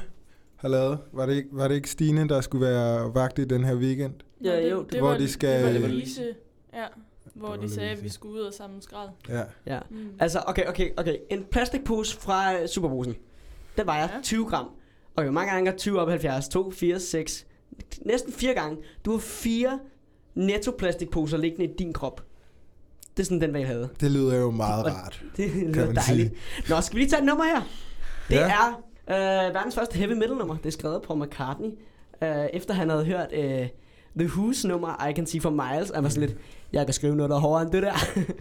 S4: har lavet. Var det, ikke, var det ikke Stine, der skulle være vagt i den her weekend?
S3: Ja,
S2: det,
S3: jo,
S2: det,
S3: det-
S4: Hvor
S2: var,
S4: de skal-
S2: Det var Louise, ja. Hvor
S4: Det var
S2: de sagde, at vi skulle ud og samle skrald.
S4: Ja.
S3: Ja.
S2: Mm.
S3: Altså, okay, okay, okay. En plastikpose fra øh, Superbrusen. Den vejer
S2: Ja.
S3: 20 gram. Okay, hvor mange gange er 20 op i 70? 2, 4, 6. Næsten fire gange. Du har fire nettoplastikposer liggende i din krop. Det er sådan, den valg havde.
S4: Det lyder jo meget
S3: Og-
S4: rart.
S3: Det
S4: Kan
S3: lyder
S4: man
S3: dejligt. Nå, skal vi lige tage et nummer her? Det
S4: Ja.
S3: er øh, verdens første heavy metal nummer. Det er skrevet Paul McCartney. Øh, efter han havde hørt øh, The Who's nummer I Can See For Miles. Han var sådan lidt, jeg kan skrive noget, der er hårdere end det der.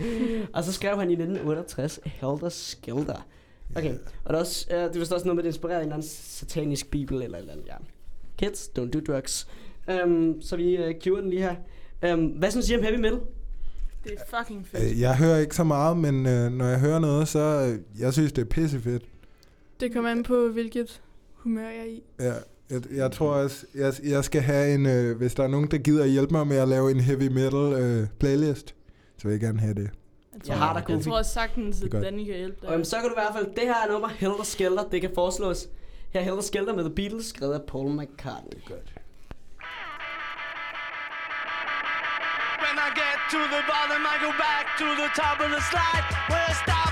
S3: og så skrev han i 1968 Helter Skelter. Okay, og der er også, øh, det var også noget med, det inspireret af en eller anden satanisk bibel eller et eller andet, ja. Kids, don't do drugs. Um, så vi øh, curer den lige her. Um, hvad synes I om heavy metal?
S2: Det er fucking fedt.
S4: Øh, Jeg hører ikke så meget, men øh, når jeg hører noget, så øh, jeg synes, det er pissefedt.
S2: Det kommer an på, hvilket humør jeg er i.
S4: Ja, jeg, jeg tror også, jeg, jeg skal have en, øh, hvis der er nogen, der gider hjælpe mig med at lave en heavy metal øh, playlist, så vil jeg gerne have det.
S2: Jeg,
S3: Jeg har dig,
S2: Jeg tror sagtens,
S4: Det er
S2: at. Danny kan hjælpe dig.
S3: Og jamen, så kan du i hvert fald, det her er nummer Helter Skelter, det kan foreslås. Her er Helter Skelter med The Beatles, skrevet af Paul McCartney.
S4: Godt.
S1: When I get to the bottom, I go back to the top of the slide. Where I stop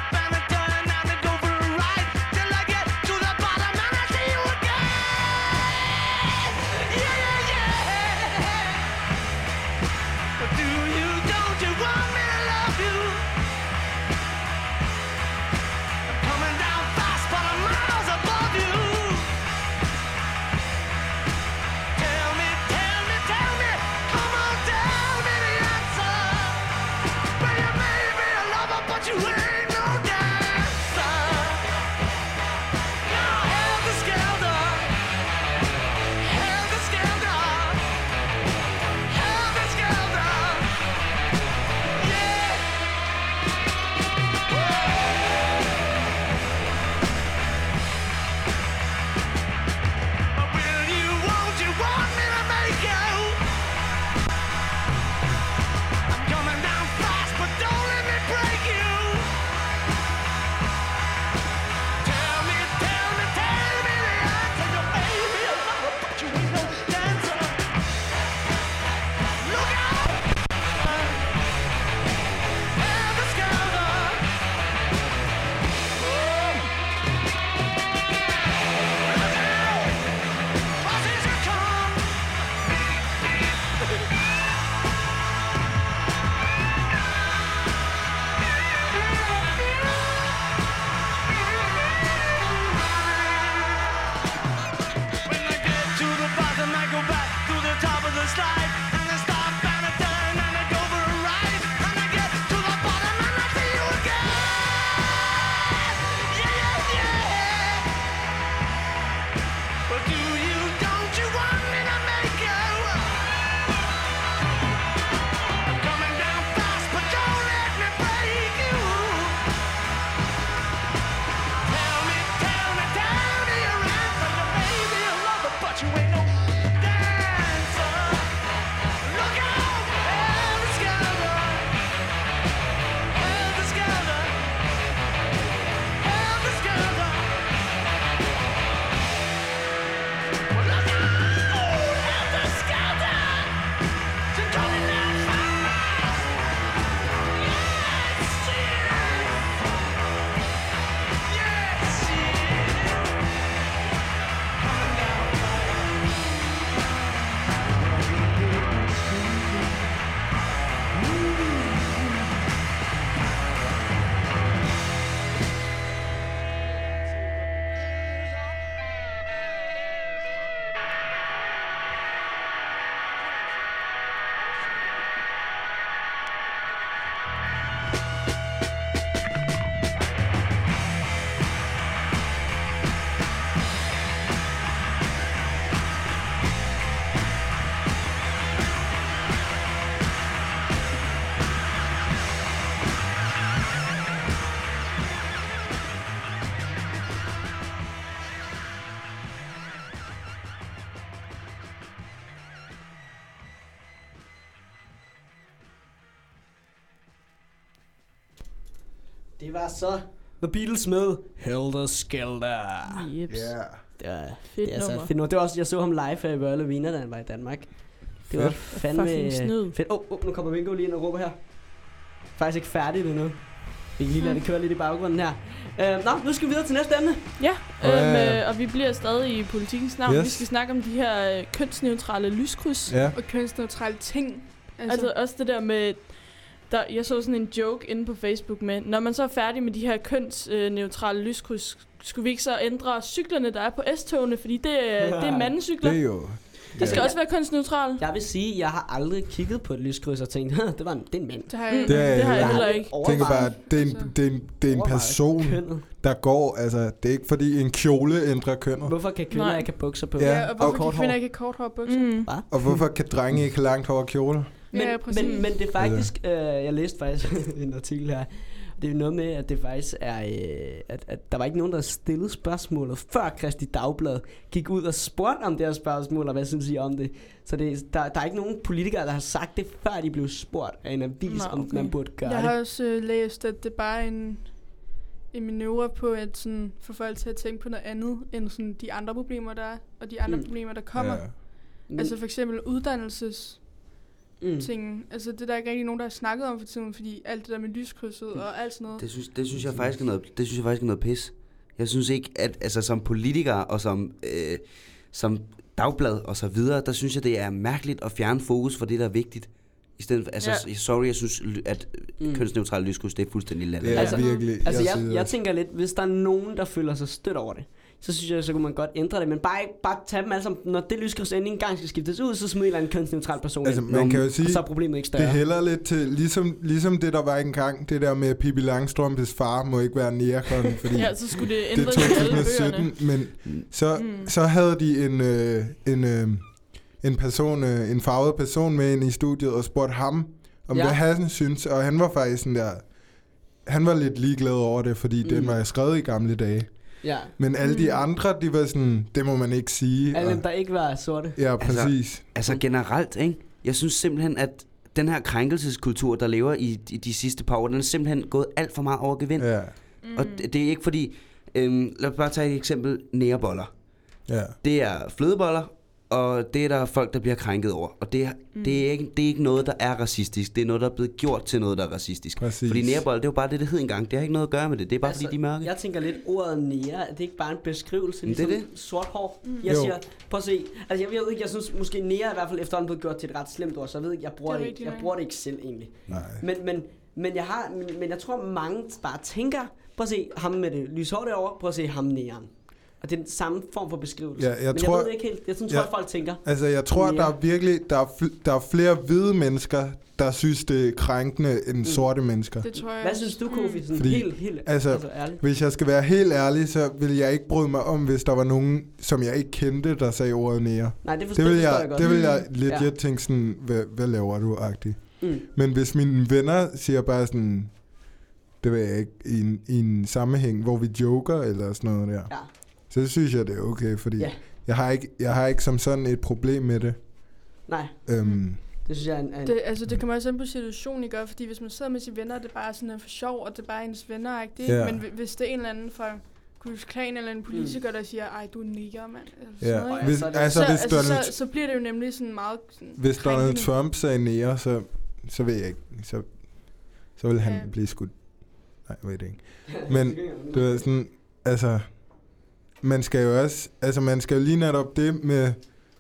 S3: Det var så The Beatles med Helter Skelter.
S2: Jeps.
S4: Ja.
S3: det var,
S6: Fedt
S3: det er altså
S6: nummer.
S3: fedt nummer. Det var også, jeg så ham live her i Royal Arena, da han var i Danmark. Det var
S4: Fedt.
S3: fandme
S6: Fucking snyd.
S3: fedt. Åh, oh, oh, nu kommer Vingo lige ind og råber her. Faktisk ikke færdigt endnu. Vi kan lige lade det køre lidt i baggrunden her. Uh, nå, nu skal vi videre til næste emne.
S6: Ja,
S4: ja.
S6: øh, og vi bliver stadig i politikens navn.
S4: Yes.
S6: Vi skal snakke om de her øh, kønsneutrale lyskryds.
S4: Ja.
S2: Og kønsneutrale ting.
S6: Altså, altså også det der med... Der, jeg så sådan en joke inde på Facebook med, når man så er færdig med de her kønsneutrale lyskryds, skulle vi ikke så ændre cyklerne, der er på S-togene, fordi det, er- det er mandecykler.
S4: Det er jo...
S6: Det skal
S3: Ja.
S6: også være kønsneutralt.
S3: Jeg vil sige, jeg har aldrig kigget på et lyskryds og tænkt, det var en, det er en mand.
S2: det har
S6: Mm,
S2: jeg,
S4: Det er-
S6: det har jeg
S4: Jeg
S6: heller ikke.
S4: Jeg tænker bare, at det er en, det er en, det er en person,
S3: kønnet.
S4: der går, altså, det er ikke fordi en kjole ændrer kønnet.
S3: Hvorfor kan kvinder
S6: Nej.
S3: ikke have bukser på?
S4: Ja,
S2: Ja, og
S4: og
S2: hvorfor
S3: kort
S2: kan kvinder ikke have kort hår og bukser?
S6: Mm.
S4: Og hvorfor kan drenge ikke have langt hår og kjole?
S3: Men,
S2: Ja, præcis.
S3: men, men det er faktisk, øh, jeg læste faktisk en artikel her, det er noget med, at det faktisk er, øh, at, at der var ikke nogen, der stillede spørgsmålet, før Kristi Dagblad gik ud og spurgte om det her spørgsmål, og hvad synes I om det? Så det, der, der er ikke nogen politikere, der har sagt det, før de blev spurgt af en avis, om
S6: okay.
S3: man burde gøre
S2: Jeg
S3: det.
S2: har også øh, læst, at det bare er en, en manøvre på at sådan, få folk til at tænke på noget andet, end sådan de andre problemer, der er, og de andre
S3: Mm.
S2: problemer, der kommer.
S4: Ja.
S2: Altså for eksempel uddannelses
S3: mm.
S2: ting. Altså det er der ikke rigtig nogen, der har snakket om for tiden, fordi alt det der med lyskrydset og alt sådan noget.
S5: Det synes, det synes jeg faktisk er noget, det synes jeg faktisk er noget pis. Jeg synes ikke, at altså, som politiker og som, øh, som dagblad og så videre, der synes jeg, det er mærkeligt at fjerne fokus for det, der er vigtigt. I stedet for, altså,
S6: Ja.
S5: ja. sorry, jeg synes, at
S3: Mm.
S5: mm. kønsneutral lyskryds, det er fuldstændig latterligt.
S4: er
S3: Altså-
S4: altså, virkelig...
S3: Altså, jeg,
S4: synes
S3: jeg
S4: også-
S3: tænker lidt, hvis der er nogen, der føler sig stødt over det, så synes jeg, så kunne man godt ændre det. Men bare, ikke- bare tage dem alle sammen. Når det lyskryds endelig engang skal skiftes ud, så smid en eller anden kønsneutral person
S4: Altså,
S3: ind.
S4: man kan jo
S3: Og
S4: sige,
S3: så er problemet ikke
S4: det
S3: større.
S4: hælder lidt til, ligesom, ligesom det, der var engang, det der med, at Pippi Langstrømpes far må ikke være nærkon, fordi
S6: Ja, så skulle det
S4: det er
S6: ændres i alle bøgerne.
S4: 2017, men så,
S6: Mm.
S4: så havde de en, øh, en, øh, en person, øh, en farvet person med ind i studiet og spurgte ham, om
S3: Ja.
S4: hvad han synes, og han var faktisk sådan der, han var lidt ligeglad over det, fordi. Mm. den var skrevet i gamle dage.
S3: Ja.
S4: Men alle de
S6: Mm.
S4: andre, de var sådan, det må man ikke sige.
S3: Alle dem, der ikke var sorte.
S4: ja,
S5: Altså,
S4: præcis.
S5: Altså generelt, ikke? Jeg synes simpelthen, at den her krænkelseskultur, der lever i de, de sidste par år, den er simpelthen gået alt for meget over gevind. Ja.
S4: Ja,
S6: Mm.
S5: Og det, det er ikke fordi... Øhm, lad os bare tage et eksempel. Næreboller.
S4: ja.
S5: Det er flødeboller, og det er der folk, der bliver krænket over. Og det er,
S6: Mm.
S5: det, er ikke, det er ikke noget, der er racistisk. Det er noget, der er blevet gjort til noget, der er racistisk.
S4: Præcis.
S5: Fordi næreboller, det er jo bare det, det hed engang. Det har ikke noget at gøre med det. Det er bare altså, fordi, de er mørke.
S3: Jeg tænker lidt, ordet nære, det er ikke bare en beskrivelse,
S5: Men det er
S3: ligesom sort hår.
S2: Mm.
S3: Jeg
S4: Jo.
S3: siger, prøv at se, altså jeg ved ikke, jeg synes måske nære er i hvert fald efterhånden blevet gjort til et ret slemt ord, så jeg ved ikke, jeg bruger
S2: Det
S3: det, ikke, jeg bruger det ikke selv egentlig.
S4: Nej.
S3: Men, men, men, jeg har, men, men jeg tror, mange bare tænker, prøv at se ham med det lyse hår derovre, prøv at se ham næren. Og det er den samme form for beskrivelse.
S4: Ja, jeg
S3: men
S4: tror-
S3: jeg ved ikke helt, jeg synes,
S4: Ja.
S3: folk tænker.
S4: Altså, jeg tror,
S3: Ja.
S4: der er virkelig, der er, fl- der er flere hvide mennesker, der synes, det er krænkende end
S3: Mm.
S4: sorte mennesker.
S2: Det tror jeg
S3: Hvad synes du, Kofi? Sådan
S4: Fordi-
S3: helt, helt,
S4: altså-
S3: altså ærligt.
S4: Hvis jeg skal være helt ærlig, så vil jeg ikke bryde mig om, hvis der var nogen, som jeg ikke kendte, der sagde ordet nære.
S3: Nej, det forstår,
S4: Det vil jeg,
S3: jeg godt.
S4: det vil jeg
S3: Mm.
S4: legit
S3: Ja.
S4: tænke sådan, hvad, hvad laver du, agtigt.
S3: Mm.
S4: Men hvis mine venner siger bare sådan, det ved jeg ikke, i en, i en sammenhæng, hvor vi joker eller sådan noget der,
S3: Ja.
S4: Så synes jeg, det er okay, fordi
S3: Ja.
S4: jeg, har ikke, jeg har ikke som sådan et problem med det.
S3: Nej,
S4: Øhm,
S3: det synes jeg er en... en
S2: Det, altså, det kommer også an på situationen, ikke? Og Fordi hvis man sidder med sine venner, det er bare sådan for sjov, og det er bare ens venner, ikke? Det,
S4: Ja.
S2: Men hvi- hvis det er en eller anden fra Klus Klan eller en politiker, der siger, ej, du er nigger, mand. Eller sådan
S4: ja.
S2: noget, ikke?
S4: Hvis,
S3: så
S4: altså,
S2: så,
S4: hvis,
S2: altså,
S4: Donald,
S2: så, så bliver det jo nemlig sådan meget sådan
S4: hvis Donald
S2: krænkende.
S4: Trump sagde nære, så, så ved jeg ikke, så, så vil han
S2: Ja.
S4: blive skudt. Nej, jeg ved det ikke. Men det er sådan, altså, man skal jo også, altså man skal jo lige netop det med,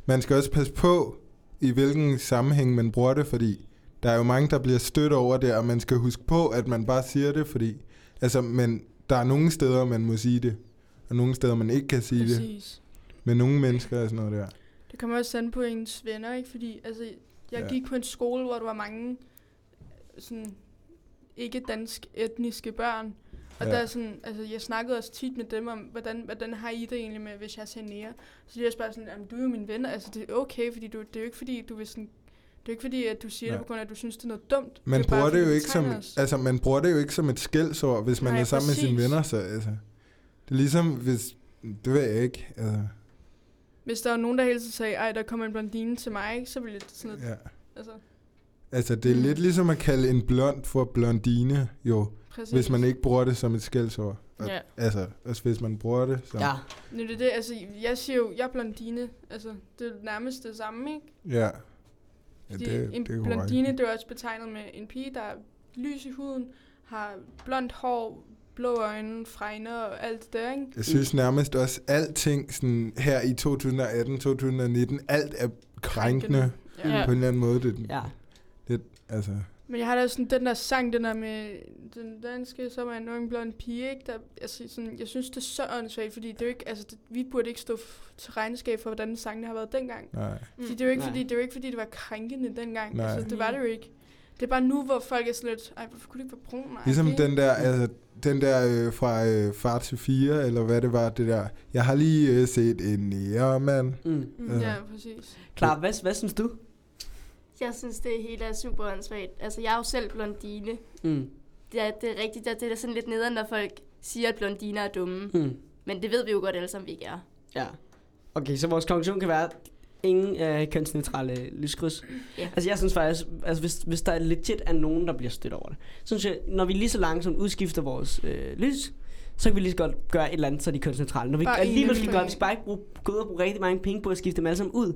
S4: man skal også passe på, i hvilken sammenhæng man bruger det, fordi der er jo mange, der bliver stødt over det, og man skal huske på, at man bare siger det, fordi, altså, men der er nogle steder, man må sige det, og nogle steder, man ikke kan sige det,
S2: Præcis.
S4: med nogle mennesker og sådan noget der.
S2: Det kommer også an på ens venner, ikke? Fordi altså, jeg
S4: ja.
S2: gik på en skole, hvor der var mange sådan ikke dansk etniske børn. Og
S4: Ja.
S2: der er sådan, altså jeg snakkede også tit med dem om, hvordan, hvordan har I det egentlig med, hvis jeg ser nære? Så de er bare sådan, jamen du er jo min ven, altså det er okay, fordi du, det er jo ikke fordi, du vil sådan, det er ikke fordi, at du siger
S4: Ja.
S2: det på grund af, at du synes, det er noget dumt.
S4: Man
S2: det er bare,
S4: bruger det jo ikke som,
S2: os.
S4: altså man bruger det jo ikke som et skældsord, hvis man
S2: Nej,
S4: er sammen med sine
S2: præcis.
S4: venner, så altså, det er ligesom, hvis, det ved jeg ikke, altså,
S2: Hvis der var nogen, der hele tiden sagde, ej, der kommer en blondine til mig, ikke? så ville det sådan noget,
S4: ja.
S2: altså,
S4: Altså, det er
S2: Mm.
S4: lidt ligesom at kalde en blond for blondine, jo.
S2: Præcis.
S4: hvis man ikke bruger det som et skældsord.
S6: Ja.
S4: Altså, også hvis man bruger det som...
S3: Ja.
S2: Nu er det det, altså, jeg siger jo, jeg er blondine. Altså, det er nærmest det samme, ikke?
S4: Ja, ja
S2: Fordi
S4: det,
S2: en
S4: det er
S2: blondine, det er også betegnet med en pige, der er lys i huden, har blondt hår, blå øjne, fregner og alt det der, ikke?
S4: Jeg synes nærmest også, alting sådan, her i 2018-2019, alt er krænkende
S2: Ja.
S6: Ja.
S4: på en eller anden måde. Det,
S3: Ja.
S4: altså,
S2: Men jeg har da sådan den der sang, den der med den danske, som er en ung blond pige, ikke? Der, altså, sådan, jeg synes, det er så åndssvagt, fordi det er jo ikke, altså, det, vi burde ikke stå f- til regnskab for, hvordan sangene har været dengang.
S4: nej.
S2: Mm. Fordi det er jo ikke,
S3: Nej.
S2: fordi, det er jo ikke, fordi det var krænkende dengang.
S4: Nej.
S2: Altså, det var det jo ikke. Det er bare nu, hvor folk er sådan lidt, ej, hvorfor kunne du ikke være brun? Ej,
S4: Ligesom
S2: okay.
S4: den der, altså, den der øh, fra øh, Far til 4, eller hvad det var, det der. Jeg har lige øh, set en nærmand.
S3: Mm.
S2: Mm, ja, præcis.
S3: Klar, hvad, hvad synes du?
S8: Jeg synes, det hele er super åndssvagt. Altså, jeg er jo selv blondine.
S3: Mm.
S8: Det er, det er rigtigt, at det er sådan lidt nederen, når folk siger, at blondiner er dumme.
S3: Mm.
S8: Men det ved vi jo godt alle sammen, vi ikke er.
S3: Ja. Okay, så vores konklusion kan være, ingen øh, kønsneutrale lyskryds.
S8: Ja.
S3: Altså jeg synes faktisk, altså hvis, hvis der er legit er nogen, der bliver stødt over det, så synes jeg, når vi lige så langsomt udskifter vores øh, lys, så kan vi lige så godt gøre et eller andet, så de er kønsneutrale. Når vi
S2: Bare
S3: alligevel skal gøre, vi skal bare ikke bruge, gå ud og bruge rigtig mange penge på at skifte dem alle sammen ud.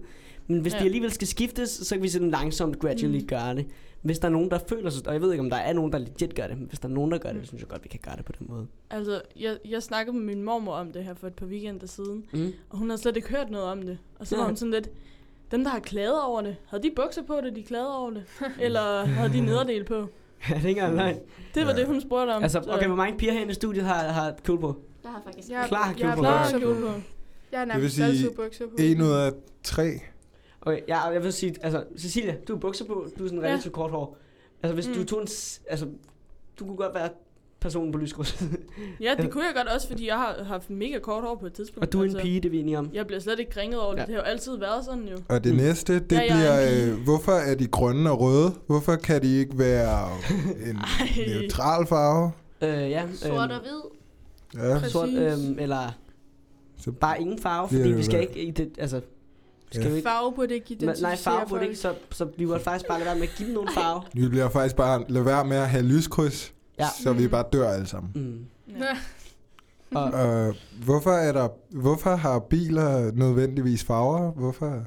S3: Men hvis ja. De alligevel skal skiftes, så kan vi sådan langsomt, gradually
S2: Mm.
S3: gøre det. Hvis der er nogen, der føler sig, og jeg ved ikke, om der er nogen, der legit gør det, men hvis der er nogen, der gør det, så synes jeg godt, vi kan gøre det på den måde.
S6: Altså, jeg, jeg snakkede med min mormor om det her for et par weekender siden,
S3: Mm.
S6: og hun havde slet ikke hørt noget om det. Og så var
S3: Ja.
S6: hun sådan lidt, dem der har klaget over det, havde de bukser på det, de klagede over det? Eller havde de nederdel på?
S3: ja, det er ikke engang.
S6: Det var
S4: Ja.
S6: det, hun spurgte om.
S3: Altså,
S6: så-
S3: okay, hvor mange piger herinde i studiet har, har kjole på?
S8: Jeg har faktisk
S2: Jeg,
S3: Klar
S2: jeg har
S3: kjole på.
S6: Klar
S2: bukser
S6: kjole på.
S2: Jeg har
S4: Det vil
S2: nærmest
S4: sige,
S2: altid bukser på.
S4: En ud af tre.
S3: Okay, ja, og jeg vil sige, altså, Cecilia, du har bukser på, du er sådan
S6: Ja.
S3: relativt kort hår. Altså, hvis mm. du tog en, altså, du kunne godt være personen på lyskryds.
S6: Ja, det kunne jeg godt også, fordi jeg har haft mega kort hår på et tidspunkt.
S3: og du er en
S6: altså.
S3: pige, det er vi enige om.
S6: Jeg bliver slet ikke kringet over det.
S3: Ja.
S6: Det har jo altid været sådan jo.
S4: Og det
S3: Mm.
S4: næste, det
S6: Ja, er
S4: bliver, øh, hvorfor er de grønne og røde? Hvorfor kan de ikke være en neutral farve?
S3: Øh, ja.
S8: Sort og hvid.
S4: Ja,
S2: Præcis.
S3: Sort, øhm, eller
S4: så
S3: bare ingen farve, fordi vi skal ikke, i det, altså, skal vi ikke,
S2: Farve burde ikke identificere
S3: nej, farve burde ikke, så, så vi burde faktisk bare lade være med at give dem nogen farve.
S4: vi bliver faktisk bare lade være med at have lyskryds,
S3: Ja.
S4: så vi
S2: Mm.
S4: bare dør alle sammen.
S3: Mm.
S2: Ja.
S3: Og,
S4: Øh, hvorfor, er der, hvorfor har biler nødvendigvis farver? Hvorfor,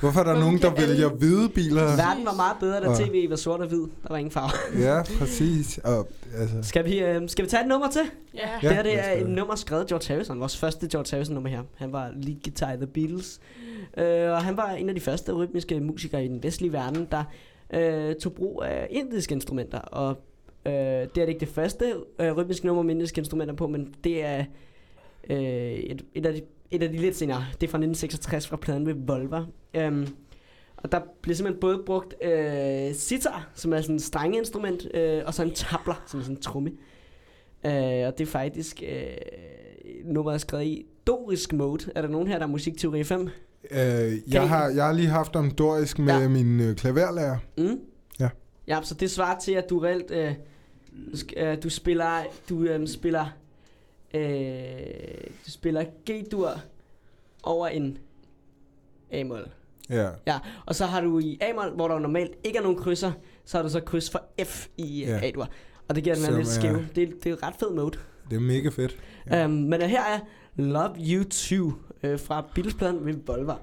S4: hvorfor er der nogen, der vælger hvide biler?
S3: verden var meget bedre, da
S4: Og-
S3: tv var sort og hvid. Der var ingen farve.
S4: Ja, præcis. Og, altså,
S3: Skal vi, øh, skal vi tage et nummer til?
S6: Ja.
S4: Ja.
S3: det her det er et nummer skrevet af George Harrison, vores første George Harrison nummer her. Han var lead guitar i The Beatles, øh, og han var en af de første rytmiske musikere i den vestlige verden, der øh, tog brug af indiske instrumenter. Og øh, det er det ikke det første øh, rytmiske nummer med indiske instrumenter på, men det er øh, et, et, af de, et af de lidt senere. Det er fra 1966 fra pladen Revolver. Um, og der bliver simpelthen både brugt øh, sitar, som er sådan et strengeinstrument, øh, og så en tabler, som er sådan en tromme. Øh, og det er faktisk øh, nummeret er skrevet i dorisk mode. Er der nogen her, der er musikteori 5?
S4: øh, jeg, har, jeg har lige haft om dorisk med
S3: Ja.
S4: min øh, klaverlærer.
S3: Mm?
S4: Ja.
S3: Ja, så det svarer til, at du reelt, øh, øh, du spiller, du øh, spiller, øh, du spiller G-dur over en A-mol.
S4: Ja.
S3: Ja, og så har du i A-mol, hvor der normalt ikke er nogen krydser, så har du så kryds for F i
S4: Ja.
S3: ja. A-dur. Og det giver den her lidt skæv. Det, det er ret fed mode.
S4: Det er mega fedt. Ja.
S3: Ja. Um, men her er Love You Too øh, fra Beatles-pladen Revolver.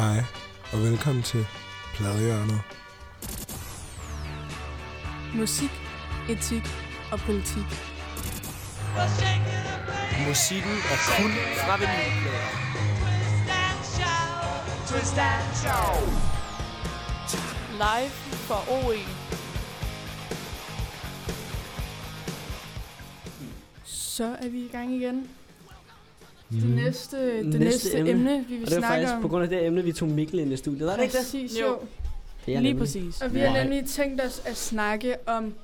S4: Hej, og velkommen til Pladehjørnet.
S2: Musik, etik og politik.
S9: Musikken er kun fra vinylplader.
S6: Live for OE.
S2: Så er vi i gang igen.
S4: Mm.
S2: Det næste, det
S3: Næste
S2: næste,
S3: emne.
S2: emne, vi vil
S3: Og det var
S2: snakke
S3: faktisk
S2: om.
S3: på grund af det emne, vi tog Mikkel ind i studiet. Var det ikke det?
S2: Præcis,
S6: Jo.
S2: jo.
S3: det er
S6: Lige
S3: nemlig.
S6: præcis.
S2: Og vi har nemlig tænkt os at snakke om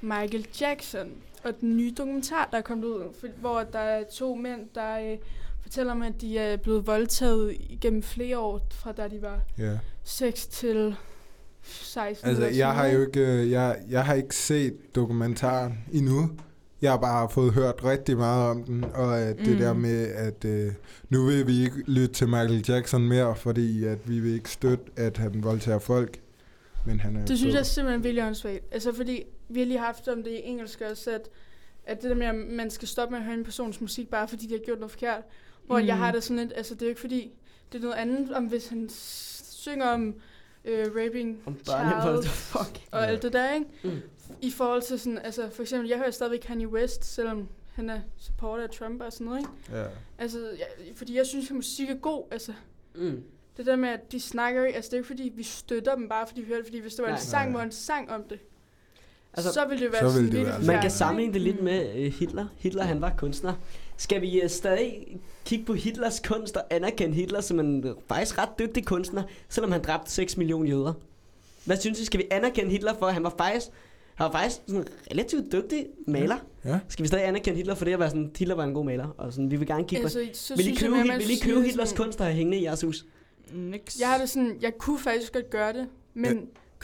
S2: Michael Jackson og den nye dokumentar, der er kommet ud, hvor der er to mænd, der øh, fortæller om, at de er blevet voldtaget gennem flere år, fra da de var
S4: Ja.
S2: 6 til 16
S4: Altså,
S2: eller
S4: jeg har jo ikke, øh, jeg, jeg har ikke set dokumentaren endnu. Jeg har bare fået hørt rigtig meget om den, og at det
S2: Mm.
S4: der med, at øh, nu vil vi ikke lytte til Michael Jackson mere, fordi at vi vil ikke støtte, at han voldtager folk. Men han er
S2: Det synes jeg er simpelthen virkelig åndssvagt. Altså, fordi vi har lige haft om det i engelsk også, at, at det der med, at man skal stoppe med at høre en persons musik, bare fordi de har gjort noget forkert. Hvor mm. jeg
S6: Mm.
S2: har det sådan lidt, altså det er jo ikke fordi, det er noget andet, om hvis han synger om øh, raping
S3: Om
S2: child
S3: Fuck.
S2: og
S4: Ja.
S2: alt det der, ikke?
S3: Mm.
S2: I forhold til sådan, altså for eksempel, jeg hører stadigvæk Kanye West, selvom han er supporter af Trump og sådan noget, ikke?
S4: Ja.
S2: Altså, jeg, fordi jeg synes, at musik er god, altså.
S3: Mm.
S2: Det der med, at de snakker ikke, altså det er ikke fordi, vi støtter dem bare, fordi vi hører det, fordi hvis det var
S3: Nej.
S2: en sang,
S4: Nej.
S2: hvor en sang om det,
S3: Altså,
S2: så ville det være
S4: så
S2: sådan
S4: ville det
S2: virkelig
S4: være-
S3: Man kan sammenligne det lidt med uh, Hitler. Hitler, han var kunstner. Skal vi uh, stadig kigge på Hitlers kunst og anerkende Hitler som en uh, faktisk ret dygtig kunstner, selvom han dræbte 6 millioner jøder? Hvad synes I? Skal vi anerkende Hitler for, at han var faktisk, han var faktisk sådan en relativt dygtig maler?
S4: Ja.
S3: Skal vi stadig anerkende Hitler for det at være sådan, Hitler var en god maler? Og sådan, vi vil gerne kigge på.
S2: Altså, så
S3: Vil I købe,
S2: jeg,
S3: vil I købe Hitlers kunst, der er hængende i jeres hus?
S6: Nix.
S2: Jeg har det sådan, jeg kunne faktisk godt gøre det, men
S4: Ja.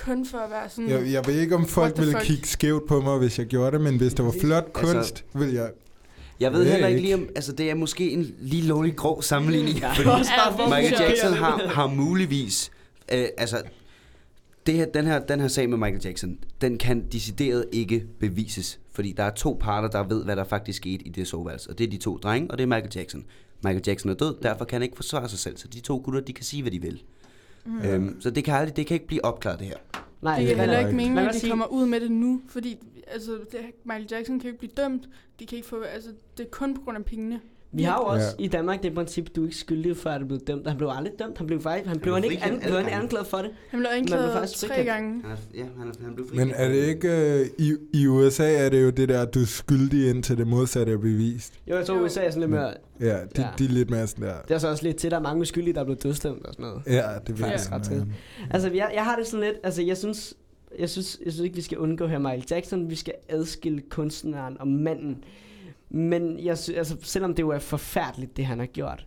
S2: kun for at være sådan...
S4: Jeg, jeg ved ikke, om folk ville
S2: fuck?
S4: kigge skævt på mig, hvis jeg gjorde det, men hvis det var flot
S5: Altså-
S4: kunst, ville jeg...
S5: Jeg ved
S4: er
S5: heller ikke lige om, altså det er måske en lige lovlig grov sammenligning,
S3: Ja,
S5: fordi Michael Jackson har, har muligvis, øh, altså det her, den, her, den her sag med Michael Jackson, den kan decideret ikke bevises, fordi der er to parter, der ved, hvad der faktisk skete i det soveværelse, og det er de to drenge, og det er Michael Jackson. Michael Jackson er død, derfor kan han ikke forsvare sig selv, så de to gutter, de kan sige, hvad de vil. Mm. Øhm, så det kan, aldrig, det kan ikke blive opklaret, det her.
S3: Nej,
S2: Det er heller
S3: jeg
S2: ikke
S4: ikke.
S2: meningen, at de
S3: sige-
S2: kommer ud med det nu, fordi altså, det, Michael Jackson kan ikke blive dømt. De kan ikke få, altså, det er kun på grund af pengene.
S3: Vi har jo også
S4: Ja.
S3: i Danmark det princip, du er ikke skyldig, før du blev dømt. Han blev aldrig dømt. Han blev faktisk, han blev,
S5: blev
S3: han ikke
S5: frikendt
S3: an, blev han anklaget for det.
S2: Han blev anklaget
S3: faktisk
S2: tre
S3: frikendt.
S2: gange.
S5: Han er, ja, han, er, han blev
S4: Men er det ikke... Øh, i, I USA er det jo det der, at du er skyldig indtil det modsatte er bevist.
S3: Jo, jeg tror,
S2: Jo.
S3: USA er sådan lidt mere...
S4: Ja, de,
S3: Ja.
S4: ja. de er lidt mere sådan der...
S3: Det er så også lidt til, der er mange uskyldige, der er blevet dødsdømt og sådan noget.
S4: Ja, det ved
S3: Faktisk
S4: jeg.
S3: ret til. Altså, jeg, jeg har det sådan lidt... Altså, jeg synes, jeg synes, jeg synes ikke, vi skal undgå her Michael Jackson. Vi skal adskille kunstneren og manden. Men jeg synes, altså, selvom det jo er forfærdeligt, det han har gjort.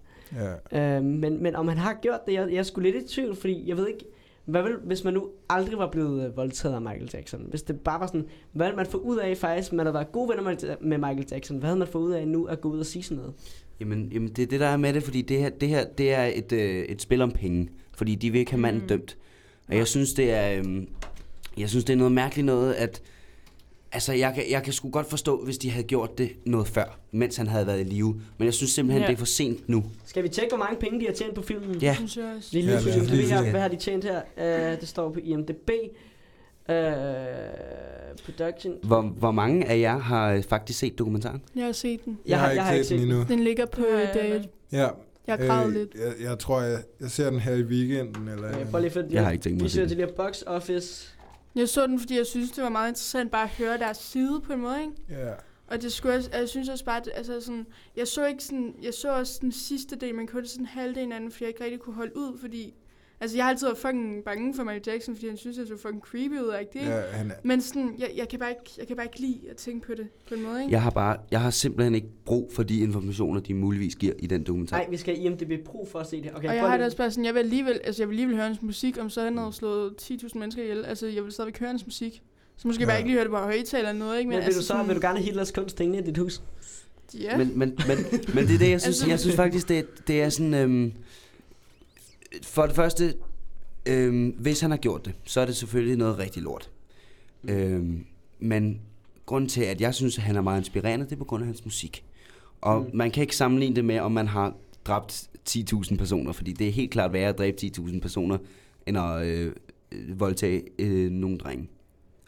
S4: Ja.
S3: Øh, men, men om han har gjort det, jeg, jeg er sgu lidt i tvivl, fordi jeg ved ikke, hvad vil, hvis man nu aldrig var blevet øh, voldtaget af Michael Jackson, hvis det bare var sådan, hvad ville man få ud af faktisk, man havde været gode venner med, med Michael Jackson, hvad havde man fået ud af nu at gå ud og sige sådan noget?
S5: Jamen, jamen det er det, der er med det, fordi det her, det her det er et, øh, et spil om penge. Fordi de vil ikke have manden
S6: Mm.
S5: dømt. Og jeg synes, det er, øhm, jeg synes, det er noget mærkeligt noget, at... Altså, jeg kan, jeg kan sgu godt forstå, hvis de havde gjort det noget før, mens han havde været i live. Men jeg synes simpelthen,
S6: Ja.
S5: det er for sent nu.
S3: Skal vi tjekke, hvor mange penge de har tjent på filmen?
S5: Ja.
S2: Jeg.
S3: Lige
S4: Ja,
S3: lige ja,
S4: lige
S3: her,
S4: se.
S3: hvad har de tjent her? Uh, det står på IMDb. Uh, production.
S5: Hvor, hvor mange af jer har øh, faktisk set dokumentaren?
S2: Jeg har set den.
S4: Jeg, har ikke set den endnu.
S2: Den ligger på
S6: Ja, ja,
S4: Ja,
S2: jeg har
S4: øh,
S2: lidt.
S4: Jeg, jeg tror, jeg, jeg ser den her i weekenden. Eller
S3: Okay,
S4: øh,
S3: prøv lige for
S5: Jeg har ikke tænkt mig
S3: Vi
S5: at se
S3: ser
S5: den.
S3: til det her box office.
S2: Jeg så den, fordi jeg synes, det var meget interessant bare at høre deres side på en måde, ikke?
S4: Ja.
S2: Og det skulle også, jeg synes også bare, at, altså sådan, jeg så ikke sådan, jeg så også den sidste del, men kun sådan halvdelen af den, fordi jeg ikke rigtig kunne holde ud, fordi, altså jeg har altid været fucking bange for Michael Jackson, fordi han synes, jeg så fucking creepy ud, ikke det?
S4: ja han er,
S2: Men sådan, jeg, jeg, kan bare ikke, jeg kan bare ikke lide at tænke på det på en måde, ikke?
S5: Jeg har bare, jeg har simpelthen ikke brug for de informationer, de muligvis giver i den dokumentar.
S3: Nej, vi skal i IMDb Pro for at se det. Okay,
S2: og jeg har
S3: lige-
S2: det også bare sådan, jeg vil alligevel, altså jeg vil alligevel høre hans musik, om så han havde slået 10.000 mennesker ihjel. Altså jeg vil stadigvæk høre hans musik. Så måske ja. bare ikke lige høre det på højtaler eller noget, ikke?
S3: Men vil
S2: altså
S3: du så, vil du gerne have Hitlers kunst hængende i dit hus?
S2: Ja.
S5: Men, men, men, men det er det, jeg synes,
S2: Altså-
S5: jeg synes faktisk, det, det er sådan... Øhm, for det første, øhm, hvis han har gjort det, så er det selvfølgelig noget rigtig lort. Øhm, men grunden til, at jeg synes, at han er meget inspirerende, det er på grund af hans musik. Og
S3: Mm.
S5: mm. man kan ikke sammenligne det med, om man har dræbt 10.000 personer, fordi det er helt klart værre at dræbe 10.000 personer, end at øh, øh, voldtage øh, nogle drenge.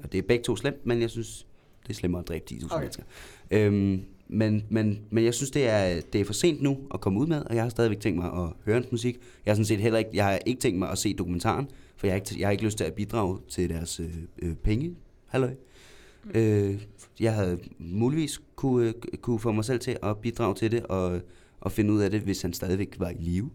S5: Og det er begge to slemt, men jeg synes, det er slemmere at dræbe 10.000 okay.
S3: Okay.
S5: mennesker. Øhm, men, men, men jeg synes, det er, det er for sent nu at komme ud med, og jeg har stadigvæk tænkt mig at høre hans musik. Jeg har sådan set heller ikke, jeg har ikke tænkt mig at se dokumentaren, for jeg har ikke, jeg har ikke lyst til at bidrage til deres øh, øh, penge. Halløj. Mm. Øh, jeg havde muligvis kunne, øh, kunne få mig selv til at bidrage til det, og, og finde ud af det, hvis han stadigvæk var i live.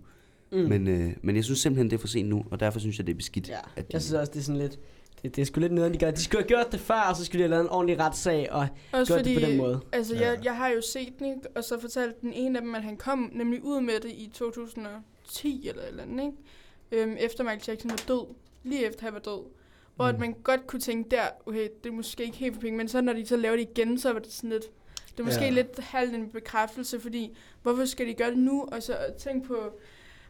S5: Mm. Men, øh, men jeg synes simpelthen, det er for sent nu, og derfor synes jeg, det er beskidt.
S3: Ja,
S5: at
S3: jeg synes også, det er sådan lidt... Det, det er sgu lidt nederen, de gør. De skulle have gjort det før, og så skulle de have lavet en ordentlig retssag, og
S2: Også
S3: gjort
S2: fordi,
S3: det på den måde.
S2: altså
S4: Ja.
S2: jeg, jeg har jo set den, ikke? og så fortalte den ene af dem, at han kom nemlig ud med det i 2010 eller et eller andet, ikke? Øhm, efter Michael Jackson var død. Lige efter han var død. Hvor
S4: Mm.
S2: at man godt kunne tænke der, okay, det er måske ikke helt for penge, men så når de så laver det igen, så var det sådan lidt, det er måske
S4: Ja.
S2: ja. lidt halvt en bekræftelse, fordi hvorfor skal de gøre det nu? Og så tænk på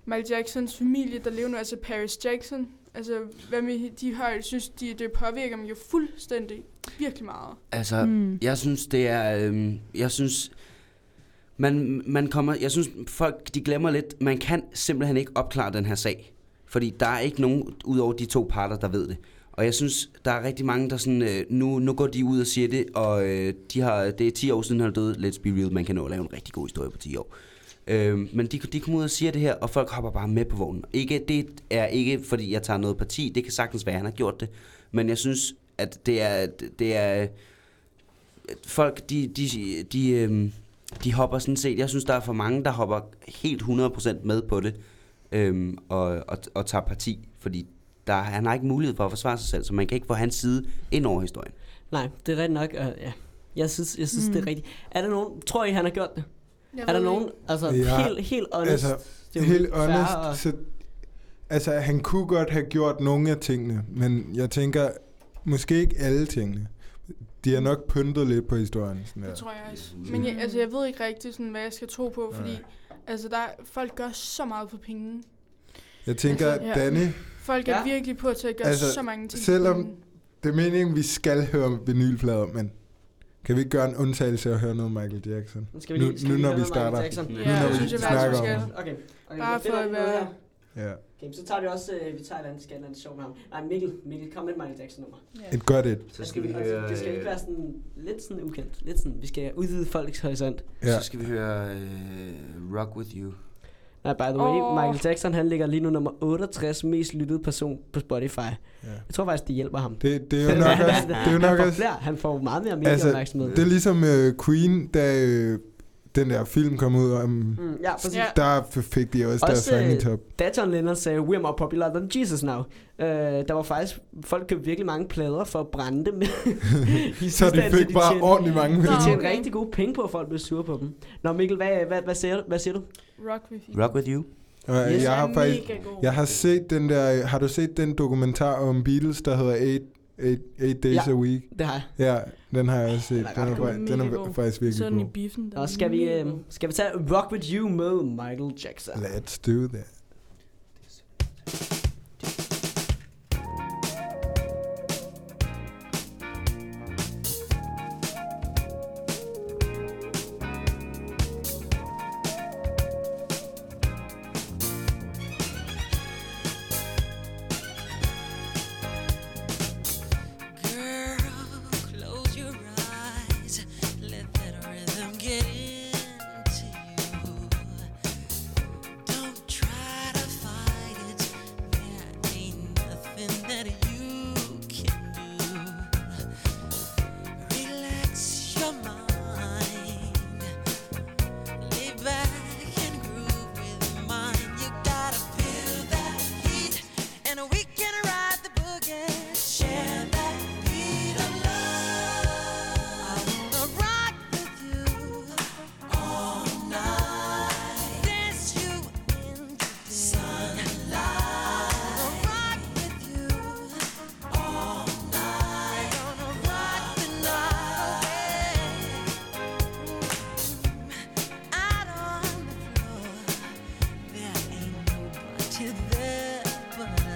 S2: Michael Jacksons familie, der lever nu, altså Paris Jackson. Altså, hvad med de har, jeg synes, de, det påvirker dem jo fuldstændig, virkelig meget.
S5: Altså,
S6: Mm.
S5: Jeg synes, det er... Øhm, jeg synes... Man, man kommer... Jeg synes, folk de glemmer lidt... Man kan simpelthen ikke opklare den her sag. Fordi der er ikke nogen, udover de to parter, der ved det. Og jeg synes, der er rigtig mange, der sådan... Øh, nu, nu går de ud og siger det, og øh, de har, det er 10 år siden, han er død. Let's be real, man kan nå at lave en rigtig god historie på 10 år. Øh, men de, de kommer ud og siger det her, og folk hopper bare med på vognen. Ikke, det er ikke, fordi jeg tager noget parti. Det kan sagtens være, at han har gjort det. Men jeg synes, at det er... Det er folk, de, de, de, øhm, de hopper sådan set, jeg synes, der er for mange, der hopper helt 100% med på det, øhm, og, og, og tager parti, fordi der, han har ikke mulighed for at forsvare sig selv, så man kan ikke få hans side ind over historien.
S3: Nej, det er rigtigt nok, og ja. Jeg synes, jeg synes mm. det er
S6: Mm.
S3: rigtigt. Er der nogen, tror I, han har gjort det?
S2: Jeg
S3: er der nogen, altså
S4: Ja,
S3: helt, helt honest?
S4: altså,
S3: det er
S4: Helt honest,
S3: og-
S4: så, altså han kunne godt have gjort nogle af tingene, men jeg tænker, måske ikke alle tingene. De har nok pyntet lidt på historien. Sådan der.
S2: Det tror jeg også. Men jeg, altså, jeg ved ikke rigtig, sådan, hvad jeg skal tro på, fordi
S4: Nej.
S2: altså, der, er- folk gør så meget for penge.
S4: Jeg tænker,
S2: Altså, ja.
S4: Danny,
S2: Folk er
S3: Ja.
S2: virkelig på til at gøre
S4: Altså,
S2: så mange ting.
S4: selvom- det er meningen, vi skal høre vinylplader, men kan vi ikke gøre en undtagelse og høre noget Michael Jackson?
S3: Nu, skal vi
S4: Nu-
S3: skal
S4: nu
S3: vi
S4: når
S3: høre
S4: vi
S3: noget Michael
S4: starter.
S3: Jackson?
S5: Nu
S4: når vi
S2: synes jeg
S4: snakker om
S2: skal.
S3: Okay. okay
S2: Bare
S3: det
S2: for at være-
S3: her.
S4: Ja.
S3: Okay, så tager vi også, øh, vi tager et andet, skal et andet sjov med ham. Nej, Mikkel, Mikkel, kom med et Michael Jackson nummer.
S2: Ja.
S4: Et godt et.
S5: Så skal vi
S3: Altså,
S5: høre...
S3: Det skal ikke
S5: øh,
S3: være sådan, lidt sådan ukendt. Lidt sådan, vi skal udvide folks horisont.
S4: Ja.
S5: Så skal vi høre øh, Rock With You.
S3: Nej, by the way,
S2: Åh.
S3: Michael Jackson, han ligger lige nu nummer 68 mest lyttede person på Spotify.
S4: Ja.
S3: Jeg tror faktisk, det hjælper ham.
S4: Det, det er jo nok også... Det er jo nok
S3: han, får flere, han får meget mere
S4: Altså,
S3: medieopmærksomhed.
S4: det er ligesom uh, Queen, da uh, den der film kom ud om...
S3: Mm, ja, præcis.
S4: Der fik de også,
S3: Også,
S4: deres sang i
S3: øh,
S4: top.
S3: Da John Lennon sagde, we're more popular than Jesus now. Uh, der var faktisk, folk købte virkelig mange plader for at brænde dem.
S4: Så de fik bare
S3: tjente-
S4: ordentligt mange
S2: Nå,
S3: De
S4: penge.
S3: tjente rigtig gode penge på, at folk blev sure på dem. Nå Mikkel, hvad, hvad, hvad, siger, du? hvad siger du?
S2: Rock with you.
S5: Rock With You.
S3: Yes.
S4: jeg har faktisk... Jeg har set den der... Har du set den dokumentar om Beatles, der hedder Eight, eight, eight Days
S3: Ja.
S4: a Week?
S3: Det har jeg.
S4: Ja, den har jeg også set.
S3: Den er
S4: Den er,
S3: god.
S4: fa- den er faktisk virkelig
S6: Sådan i
S4: god.
S6: biffen. den
S3: Og
S6: er
S3: skal vi, øh, skal vi tage Rock With You med Michael Jackson?
S4: Let's do that.
S10: to
S4: the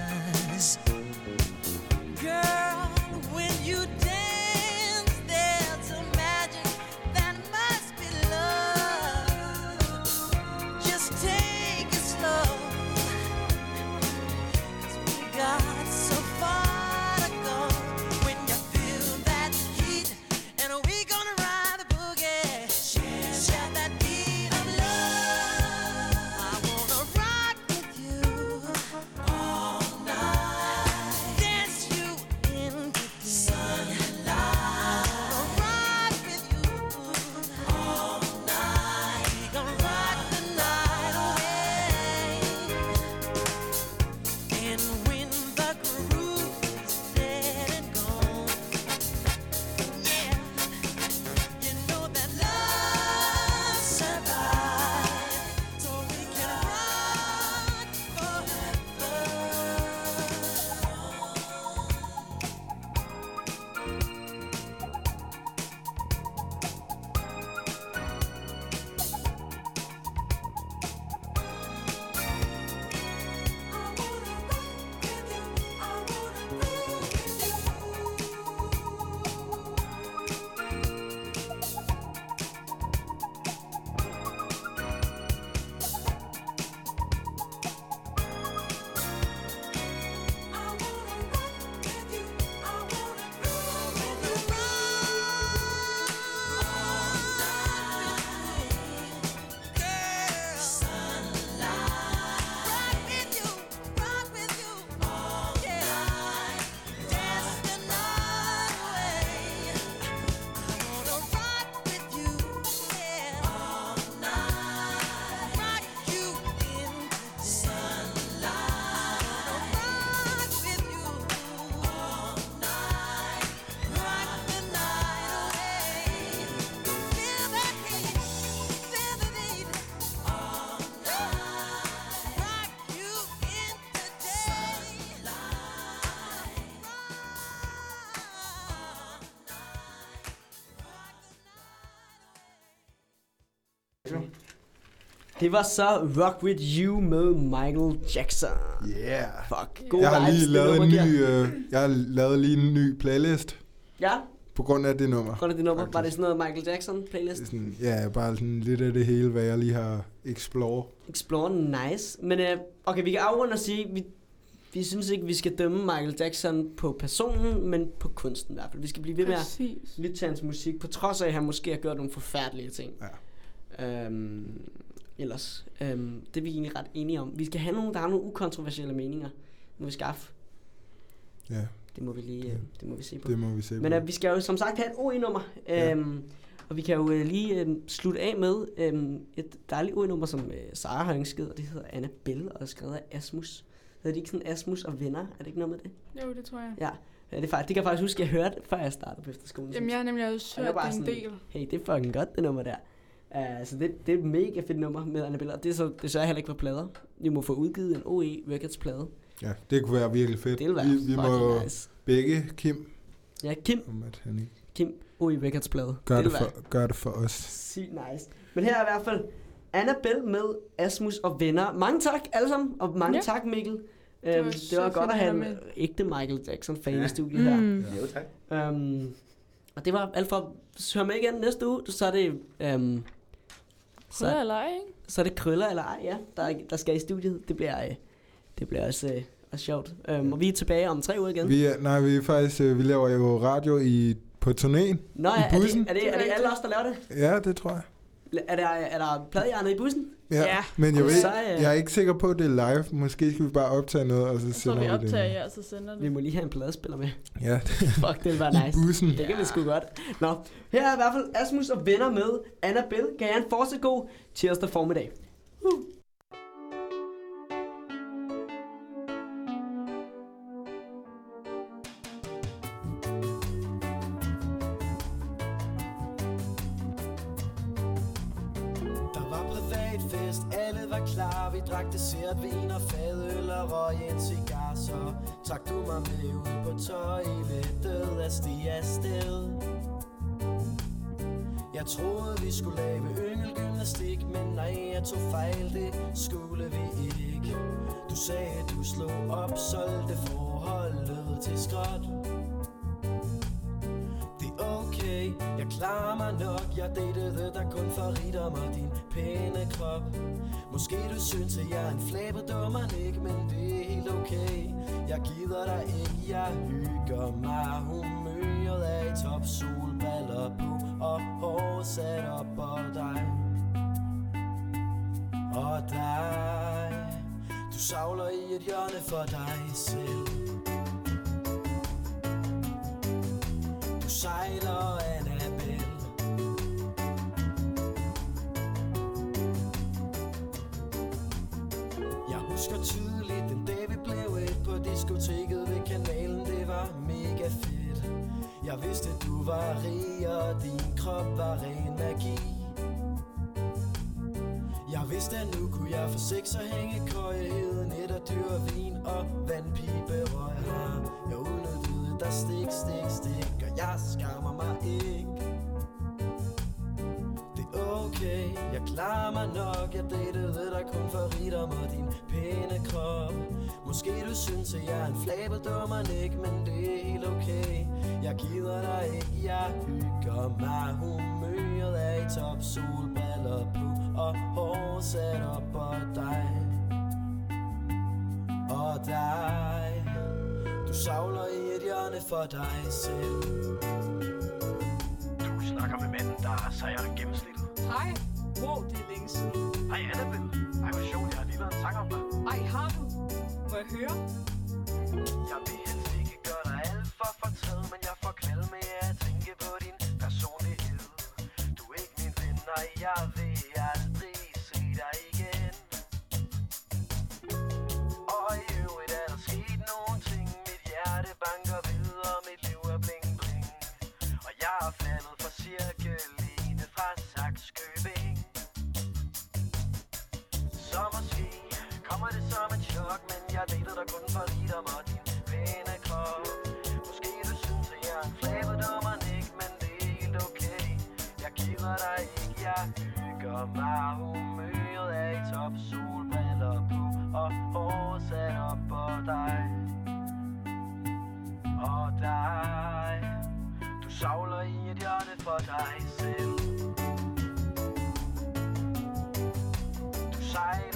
S3: Det var så Rock With You med Michael Jackson.
S4: Yeah.
S3: Fuck, god
S4: Jeg har lige lavet en ny, øh, jeg har lavet lige en ny playlist
S3: Ja,
S4: på grund af det nummer.
S3: grund af det nummer. Var
S4: Faktisk.
S3: det sådan noget Michael Jackson playlist?
S4: Det Sådan, ja, bare sådan lidt af det hele, hvad jeg lige har explore.
S3: Explore, nice. Men øh, okay, vi kan afrunde og sige, vi, vi synes ikke, vi skal dømme Michael Jackson på personen, men på kunsten i hvert fald. Vi skal blive ved med at lytte til hans musik, på trods af, at han måske har gjort nogle forfærdelige ting.
S4: Ja.
S3: Øhm, ellers, øhm, det er vi egentlig ret enige om. Vi skal have nogle, der har nogle ukontroversielle meninger, må vi skaffe.
S4: Ja,
S3: Det må vi lige, øh, det må vi se på.
S4: det må vi se
S3: Men
S4: på.
S3: øh, vi skal jo som sagt have et OE-nummer.
S4: Ja.
S3: Øhm, og vi kan jo øh, lige øh, slutte af med øh, et dejligt OE-nummer, som øh, Sara har ønsket, og det hedder Annabelle, og er skrevet af Asmus. Hedder det ikke sådan Asmus og venner? Er det ikke noget med det?
S2: Jo, det tror jeg.
S3: Ja, ja det, er faktisk, det kan jeg faktisk huske, at jeg hørte, før jeg startede på efterskolen.
S2: Jamen, jeg har nemlig også hørt det en
S3: sådan,
S2: del.
S3: Hey, det er fucking godt, det nummer der. Uh, så det, det er et mega fedt nummer med Annabelle, og det er så desværre heller ikke på plader. Vi må få udgivet en OE Records plade.
S4: Ja, det kunne være virkelig fedt.
S3: Det vil være
S4: vi, vi må
S3: nice.
S4: begge Kim,
S3: Ja, Kim,
S4: om at han ikke
S3: Kim OE Records plade.
S4: gør
S3: det
S4: det, for,
S3: være
S4: gør det for os.
S3: sygt nice. Men her er i hvert fald Annabelle med Asmus og venner. Mange tak alle sammen, og mange
S2: Ja.
S3: tak Mikkel.
S2: var
S3: Øhm, det
S2: så
S3: var godt at have en
S2: med.
S3: ægte Michael Jackson-fan
S5: Ja.
S3: i studiet her.
S6: Mm.
S5: Jo, tak.
S3: Um, og det var alt for... Hør med igen næste uge, så er det... Um,
S6: Så
S3: så,
S6: eller ej, ikke?
S3: så er det krøller eller ej, ja, der, der skal i studiet. Det bliver, øh, det bliver også, øh, også sjovt. Um, og vi er tilbage om tre uger igen.
S4: Vi er, nej, vi er faktisk, øh, vi laver jo radio i, på turnéen.
S3: Nå ja,
S4: i
S3: er det,
S4: bussen.
S3: er, det, er det alle os, der laver det?
S4: Ja, det tror jeg.
S3: Er der, er der pladehjernet i bussen?
S4: Ja,
S6: Ja.
S4: men jeg, ved,
S3: Så, øh,
S4: jeg er ikke sikker på, at det er live. Måske skal vi bare optage noget, og så
S6: Så
S4: sender
S6: vi
S4: vi
S6: optager
S4: det.
S6: jer, så sender
S3: Vi
S6: det.
S3: må lige have en pladespiller med.
S4: Ja,
S3: Fuck, det vil være
S4: i
S3: nice.
S4: bussen.
S3: Det kan vi sgu godt. Nå, her er i hvert fald Asmus og venner med Annabelle. Kan jeg have en fortsat god tirsdag formiddag. Uh.
S11: Trak du mig med ud på toilettet at stige afsted Jeg troede vi skulle lave yngelgymnastik Men nej, jeg tog fejl, det skulle vi ikke. Du sagde, du slog op, solgte forholdet til skråt jeg klarer mig nok Jeg datede dig kun for rigdom og din pæne krop. Måske du synes, at jeg er en flabedummer, ikke Men det er helt okay. Jeg gider dig ikke, jeg hygger mig. Humøret er i top, solbriller på Og hår sat op på dig. Og dig. Du savler i et hjørne for dig selv. Du sejler af husker tydeligt den dag vi blev et på diskoteket ved kanalen Det var mega fedt Jeg vidste du var rig og din krop var ren magi jeg vidste, at nu kunne jeg få sex og hænge køje net og dyr vin og vandpibe røg her. Jeg udnyttede dig stik, stik, stik, og jeg skammer mig ikke. Okay, jeg klarer mig nok Jeg datede dig kun for rigdom og din pæne krop. Måske du synes, at jeg er en flabedommer, ikke Men det er helt okay. Jeg gider dig ikke, jeg hygger mig. Humøret er i top, solbriller på Og hår sat op på dig. Og dig. Du savler i et hjørne for dig selv.
S12: Du snakker med manden, der er sejere end.
S13: Hej. Wow, det er længe siden.
S12: Hej Annabelle. Ej, hvor sjovt, jeg har lige lavet en sang om dig.
S13: Ej, har du? Må jeg høre?
S12: Jeg vil helst ikke gøre dig alt for fortræd, men jeg får knald med at tænke på din personlighed. Du er ikke min ven, og jeg vil så kun for rigdom og din pæne krop Måske du synes, at jeg er en flabedummer, ikke Men det er helt okay. Jeg kender dig ikke, jeg hygger
S11: mig. Humøret er i top. Solbriller på Og håret sat op på dig. Og dig. Du savler i et hjørne for dig selv. Du sejler